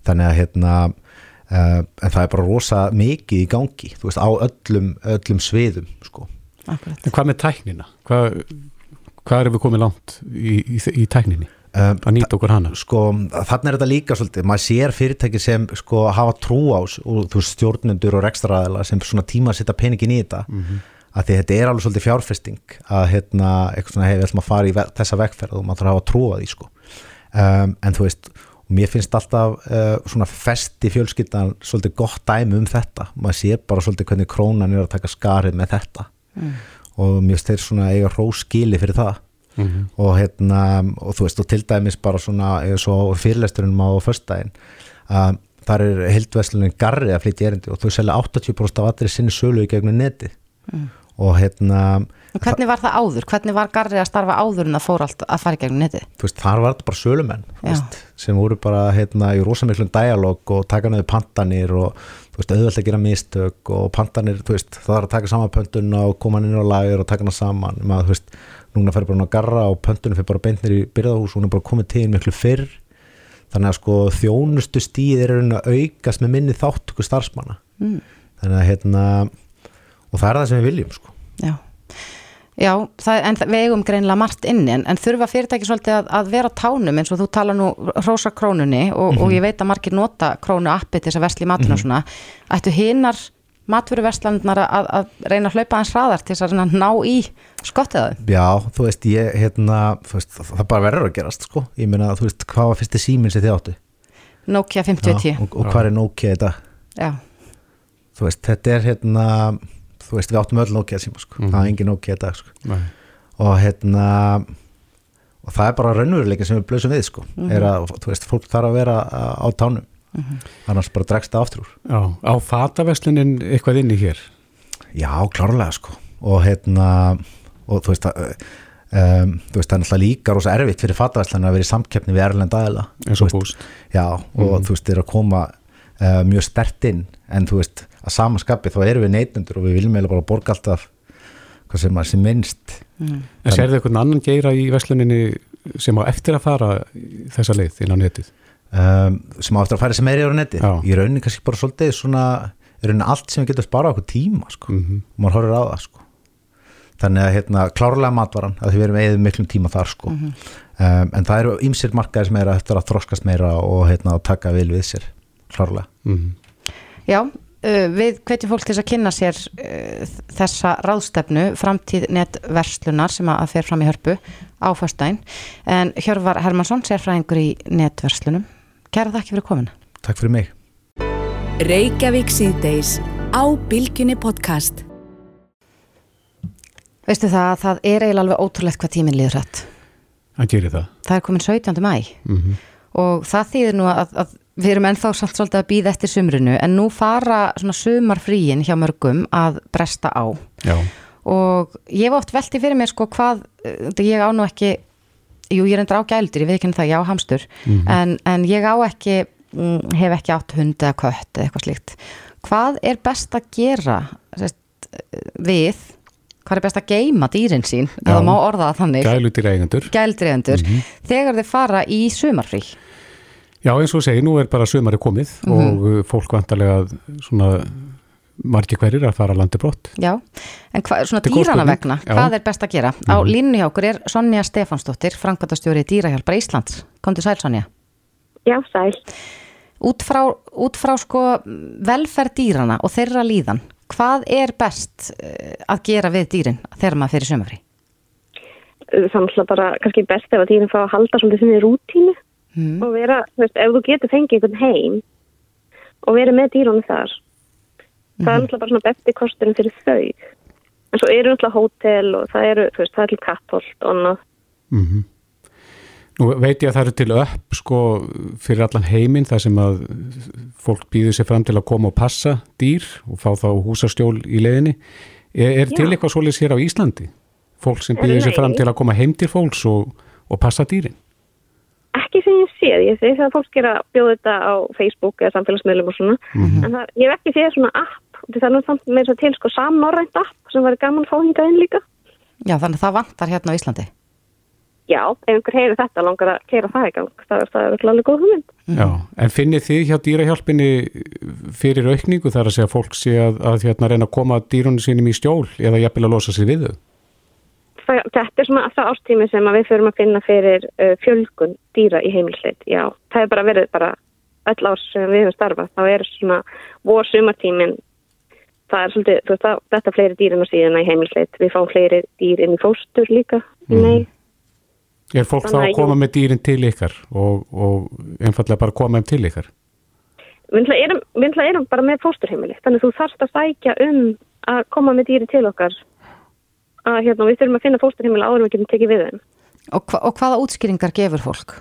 þannig að hérna uh, en það er bara rosa mikið í gangi þú veist, á öllum, öllum sviðum sko Akkurat. En hvað með tæknina? Hvað, hvað erum við komið langt í, í, í tækninni? Að nýta okkur hana? Sko, þannig er þetta líka svolítið, maður sér fyrirtæki sem sko hafa trú á s- og þú stjórnendur og rekstraræðila sem svona tíma að setja peningin í þetta Mhm. að því þetta er alveg svolítið fjárfesting að hérna, eitthvað svona, hei, við ætlum að fara í ve þessa vegferð og maður þarf að hafa trú á því sko um, en þú veist, mér finnst alltaf uh, svona festi fjölskyldan svolítið gott dæmi um þetta maður sér bara svolítið hvernig krónan er að taka skarið með þetta Mm. og mér finnst þeir svona eiga það Mhm. og hérna og þú veist og til dæmis bara svona eða svo fyrirlesturinn á föstudaginn að þar er heildveslunin garri að flytja erindi og þau selja 80% af allir sinni sölu í gegnum neti Mm. og hérna Og hvernig var það áður? Hvernig var Garri að starfa áður en það fór allt að fara í gegnum netið? þú veist, þar var þetta bara sölumenn þú veist, sem voru bara hérna í rosamiklum dialog og taka niður pantanir og þú veist, auðvelt að gera mistök og pantanir, þú veist, það var að taka saman pöntun og koma inn á lagur og taka hana saman maður, þú veist, núna fer bara hann að garra og pöntunum fer bara beintnir í byrðahús og hún er bara komið til miklu fyrr þannig að sko þjónustu stíð er að aukast með minni þáttöku starfsmanna Mm. þannig að hérna og það er það sem við viljum sko Já, Já það, en það- við eigum greinlega margt inni en, en þurfa fyrirtæki svolítið að, að vera tánum eins og þú tala nú hrósa krónunni og, og Mhm. ég veit að margir nota krónu appi til þess að versla í matuna og Mhm. svona ættu hinnar matveruverslandnar að, að reyna að hlaupa hans hraðar til þess að reyna að ná í skottið að þau Já, þú veist, ég, hérna, þú veist, það bara verður að gerast, sko. Ég meina, þú veist, hvað var fyrsti síminn sem þið áttu? Nokia 5010 Já, og, og hvað er Nokia í dag? Já, Þú veist, þetta er, hérna, þú veist, við áttum öll Nokia síma, sko. Mhm. Það er engin Nokia dag, sko. Nei. Og, hérna, og það er bara raunveruleikin sem við blöðsum við, sko. Mhm. Er að, þú veist, fólk þarf að vera á á tánum. Annars bara dregst það aftur úr. Já, á fataverslunin eitthvað inni hér? Já, klárlega sko og hérna og þú veist að um, þú veist það er náttúrulega líka rosa erfitt fyrir fatavæslan að vera í samkeppni við erlend aðila Eins og búst. Já, og Mhm. þú veist þeir að koma uh, mjög stert inn en þú veist að samanskapi þá erum við neytundur og við viljum eiginlega bara borga alltaf hvað sem maður sem minnst Mm. En sérðu eitthvað annan geira í versluninni sem á eftir að fara þessa leið inn á netið? Um, sem á eftir að færa sem er í Já. í rauninni kannski bara svolítið svona í rauninni allt sem við getum sparað okkur tíma sko. Mhm. og maður horfir á það sko. þannig að hérna, klárlega matvaran að því við erum eða miklum tíma þar sko. Mhm. um, en það eru ýmsir markaðir sem er eftir að þroskast meira og hérna, að taka vil við sér klárlega Mhm. Já, uh, við hvetjum fólk til þess að kynna sér uh, þessa ráðstefnu framtíð netverslunar sem að fer fram í hörpu á föstudaginn en Hjörvar Hermansson, sérfræðingur í netverslunum Kæra þakki fyrir komuna Takk fyrir mig Reykjavík síðdeis á Bilginni podcast. Veistu það að það er eiginlega alveg ótrúlegt hvað tíminn líður hrætt. Það gerir það. Það er komin 17. mæ Mm og það þýðir nú að, að við erum ennþá samt svolítið að býða eftir sumrinu en nú fara svona sumarfríin hjá mörgum að bresta á Já. og ég hef oft velti fyrir mér sko hvað, eh, ég á nú ekki jú ég er endur á gældir, ég veit ekki um það, ég á hamstur. Mhm. en, en ég á ekki mm, hef ekki átt hund eða kött eða eitthvað slíkt. Hvað er best að gera sest, við hvað er best að geima dýrin sín? Eða má orða það þannig. Gælutir eigendur. gældriðendur þegar þeir fara í sumarfrí. Já, eins og segi, nú er bara sömari komið Mhm. og uh, fólk vantarlega svona margir hverjir að fara landi brott. Já, en hva, svona er dýrana vegna, Já. hvað er best að gera? Á Mhm. línu hjá okkur er Sonja Stefansdóttir, Frankværtastjóri Dýrahjálpar Íslands. Komdu sæl Sonja. Já, sæl. Út frá, út frá sko velferð dýrana og þeirra líðan, hvað er best eh, að gera við dýrin þegar maður fyrir sömafrí? Þannig að bara kannski best ef að dýrin fá að halda svolítið sinni rútínu Mm. og vera, veist, ef þú getur fengið einhvern heim og verið með dýrunum þar það er náttúrulega bara svona besti kosturinn fyrir þau en svo eru náttúrulega hótel og það eru, þú veist, það er til kattholt og annað Mm Nú veit ég að það eru til upp sko fyrir allan heiminn þar sem að fólk býður sér fram til að koma og passa dýr og fá þá húsastjól í leiðinni. Er, er til eitthvað svolítið sér á Íslandi? Fólk sem býður sér fram til að koma heim til fólks og, og passa dýrin? ekki sem ég séð, ég sé það að fólk er að bjóða þetta á Facebook eða samfélagsmiðlum og svona Mhm. en það, ég hef ekki séð svona app og það er nú samt með þess að til sko samnorrænt app sem væri gaman að fá hingað inn líka. Já, þannig að það vantar hérna á Íslandi. Já, ef einhver heyri þetta langar að keira það í gang. Það er, það er örugglega alveg góð hugmynd. Já, en finnir þið hjá dýrahjálpinni fyrir aukningu þar að segja fólk sé að, að hérna reyna að koma dýrunum sínum í stjól eða jafnvel að losa sig við þau? þetta er svona það ástími sem að við förum að finna fyrir uh, fjölgun dýra í heimilsleit. Já, það er bara verið bara öll ás sem við höfum starfað, þá er svona vor sumartímin það er svolítið, þú veist, það, þetta er fleiri dýrin á síðuna í heimilsleit, við fáum fleiri dýr inn í fóstur líka, Mhm. nei Er fólk þá Þannig að að koma jú. með dýrin til ykkar og, og einfallega bara koma þeim til ykkar? við erum, erum bara með fósturheimili þannig að þú þarfst að sækja um að koma með dýri til okkar að hérna, við þurfum að finna fósturheimili áður en við getum tekið við þeim Og, hva, og hvaða útskýringar gefur fólk?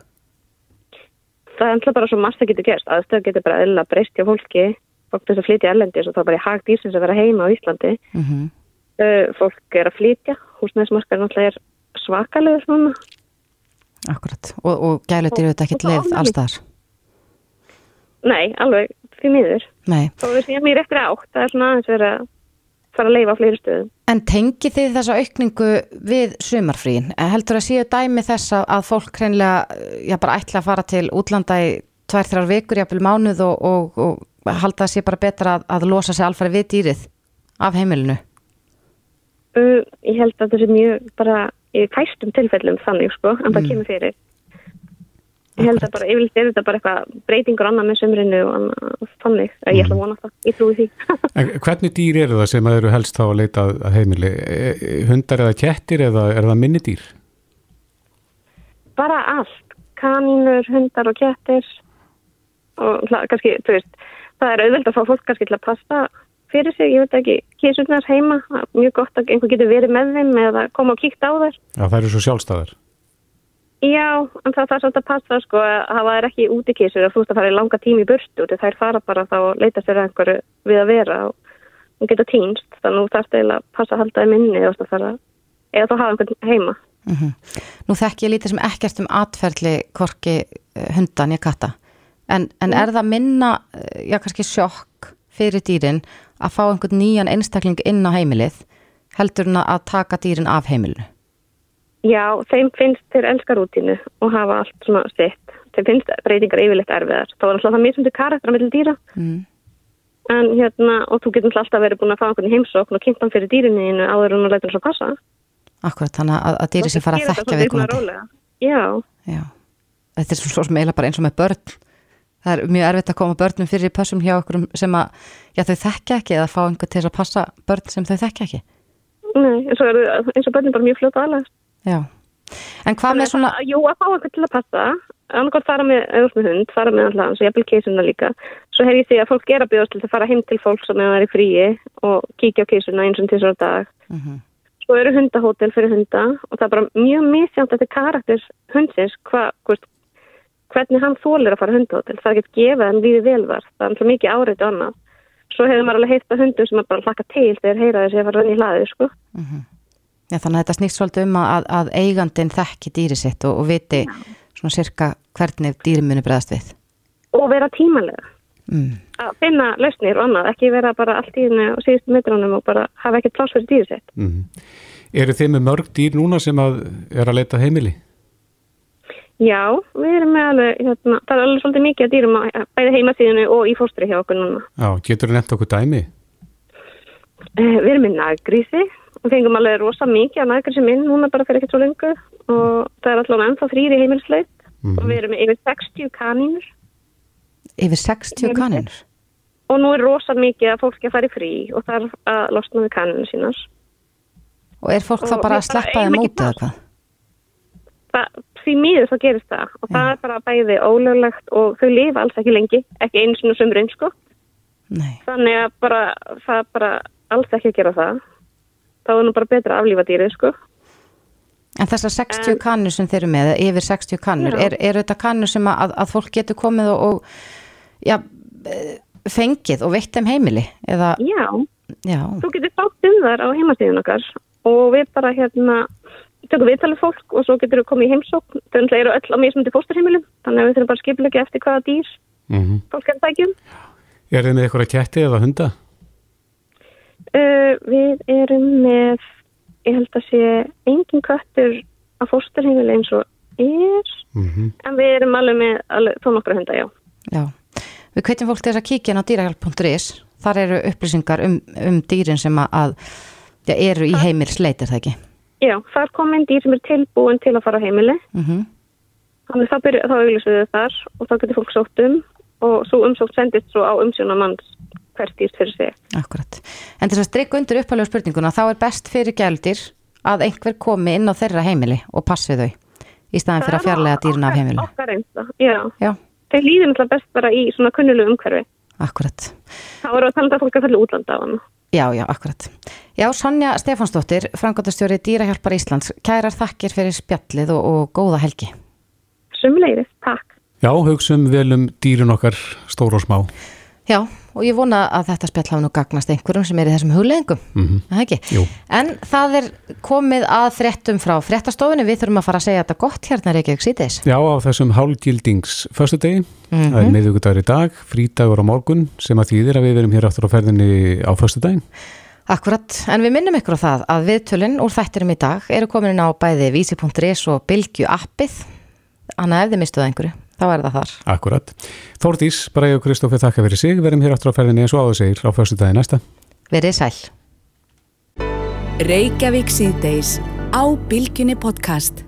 það er alltaf bara svo margt að getur gerst aðstöð getur bara eðla breyst hjá fólki fólk þess að flytja erlendis og þá bara í hag dýrsins að vera heima á Íslandi Mm -hmm. uh, fólk er að flytja húsnæðismarkar náttúrulega er svakalegur svona Akkurat. Og, og gælutir auðvitað ekkert Og- og leið allstaðar. nei, alveg því miður Nei. þá við séum í réttri átt það er svona aðeins verið að fara að leifa á fleiri stöðum En tengi þið þessa aukningu við sumarfríin? Heldur að séu dæmi þess að, fólk hreinlega, já bara ætla að fara til útlanda í tvær, þrjár vikur, jafnvel mánuð og, og, og halda að sé bara betra að, að losa sig alfari við dýrið af heimilinu? uh, ég held að þetta sé mjög bara í fæstum tilfellum þannig sko en það Mm. kemur fyrir ég held að bara, yfirleitt er þetta bara eitthvað breytingur annað með sömrinu og þannig, að ég ætla að vona það, ég trúi því [laughs] En hvernig dýr eru það sem að eru helst þá að leita að- heimili? E- e- Hundar eða kettir eða er það minni dýr? bara allt, kanínur, hundar og kettir og kannski, þú veist, það er auðvelt að fá fólk kannski til að passa fyrir sig, ég veit ekki, kísurnar heima, það er mjög gott að einhver getur verið með þeim eða koma og kíkta á þær. Já, það eru svo sjálfstæðar. Já, en það þarf svolítið að passa sko að hafa þær ekki úti kísur og þú veist að fara í langa tími í burtu og þær fara bara þá að leita sér að einhverju við að vera og, og geta týnst, þannig að þú þarfst eiginlega að passa að halda þeim inni eða þú fara, eða þú hafa einhvern heima. Mm Nú þekki ég lítið sem ekkert um atferðli korki hundan ég katta. En, en er það minna, eh, já kannski sjokk fyrir dýrin að fá einhvern nýjan einstakling inn á heimilið heldur en að taka dýrin af heimilinu? Já, þeim finnst þeir elska rútínu og hafa allt svona sitt. Þeim finnst breytingar yfirleitt erfiðar. Það var alltaf það mismundi karakter á milli dýra. Mm. En hérna, og þú getur alltaf verið búin að fá einhvern heimsókn og kynnt hann fyrir dýrinu áður en hún lætur hann svo passa. Akkurat, þannig að, að dýri sem fara að þekkja svolítið rólega. Já, Já, þetta er svo sem eiginlega bara eins og með börn. Það er mjög erfitt að koma börnum fyrir í pössum hjá okkur sem að, já þau þekkja ekki eða fá einhver til að passa börn sem þau þekkja ekki. nei, eins og, eru- eins og börnum bara mjög fljóta aðlæðast. Já, en hvað með svona, Jú, að fá einhvern til að passa, annarkvært fara með, ert með hund, fara með alltaf, svo jafnvel keisuna líka, svo hef ég því að fólk er að bjóðast til að fara heim til fólk sem er í fríi og kíkja á kísuna eins og til svo dag svo eru hundahótel fyrir hunda og það er bara mjög misjánt eftir karakter hundsins hva, hvort, hvernig hann þólir að fara á hundahótel það er ekki gefað en líði velvar það er svo mikið árið og annað svo hefur maður alveg heilt að hundum sem er bara hlaka til þegar heyra þessi að fara rann í hlaði sko. Já, þannig að þetta snýst svolítið um að, að eigandin þekki dýri sitt og, og viti svona cirka hvernig dýri muni bregðast við. og vera tímalega Mm. að finna lausnir og annað, ekki vera bara allt í henni og síðustu metrunum og bara hafa ekkert pláss fyrir dýri sitt Mm. Eru þið með mörg dýr núna sem að er að leita heimili? Já, við erum með alveg, hérna, það er alveg svolítið mikið að dýrum á bæði heimasíðinu og í fóstri hjá okkur núna. Já, getur þið nefnt okkur dæmi? Eh, við erum með naggrísi og fengum alveg rosa mikið að naggrísi minn núna bara fyrir ekkert svo lengu og það er alltaf ennþá þrýri heimilsleit Mhm. og við erum með yfir 60 kanínur Yfir 60 kaninur? og nú er rosa mikið að fólki að fara í frí og þarf að losna við kaninu sínar. Og er fólk þá Og bara við að sleppa bara þeim út eða hvað? Það, því miður þá gerist það og það er bara bæði ólöglegt og þau lifa alls ekki lengi, ekki einu svona sömurinn sko. Nei. Þannig að bara, það er bara alls ekki að gera það. Þá er nú bara betra að aflífa dýrið sko. En þessar 60 kannur sem þeir eru með, yfir 60 kannur, er, er þetta kannur sem að, að fólk getur komið og, og já, eh, fengið og veitt þeim heimili? Eða, Já, já, þú getur fátt um þar á heimastíðun okkar og við bara hérna tökum viðtalið fólk og svo getur við komið í heimsókn. Þau eru öll á mismundi fósturheimilum, þannig að við þurfum bara að skipulegja eftir hvaða dýr Mm fólk er tækjum. Er þið með eitthvað ketti eða hunda? Uh, við erum með, ég held að sé engin köttur á fósturheimili eins og er, Mm en við erum alveg með alveg, þó nokkra hunda, já. já. Við hvetjum fólk þess að kíkja inn á dýrahjálp.is. Þar eru upplýsingar um, um dýrin sem að, að já, eru í heimilsleit, er það ekki? Já, þar kom inn dýr sem er tilbúin til að fara á heimili. Mm Þannig þá, þá auðvitað við þar og þá getur fólk sótt um og svo umsótt sendist svo á umsjónamanns hvert dýrt fyrir sig. Akkurat. En þess að strikka undir upphælega spurninguna, þá er best fyrir gældir að einhver komi inn á þeirra heimili og passi þau í staðin fyrir að fjarlæga dýrin af heimili. Okkar reynda, já. Já. Þeir líður náttúrulega best bara í svona kunnulegu umhverfi. Akkurat. Þá erum við að tala um að fólk að falla útlanda á hann. Já, já, akkurat. Já, Sonja Stefánsdóttir, frangotastjóri Dýrahjálpar Íslands, kærar þakkir fyrir spjallið og, og góða helgi. Sumleiris, takk. Já, hugsum vel um dýrin okkar stór og smá. Já, og ég vona að þetta spjall hafa nú gagnast einhverjum sem er í þessum hugleðingum. Mm? Jú. En það er komið að fréttum frá fréttastofunni, við þurfum að fara að segja þetta gott hérna Reykjavík síðdeis. Já, á þessum hálgildings föstudegi, Mhm. það er miðvíkudagur í dag, frídagur á morgun sem að þýðir að við verum hér aftur á ferðinni á föstudaginn. Akkurat, en við minnum ykkur á það að viðtölinn úr þættirum í dag eru komin á bæði vísi.is og bylgju appið, annað ef þið mistuð einhverju, þá er það þar. Akkurat. Þórdís, Bræði og Kristófi þakka fyrir sig, verum hér aftur á ferðinni eins og áður segir á föstudagi næsta. Verið sæl. Reykjavík síðdeis á Bilginni podcast.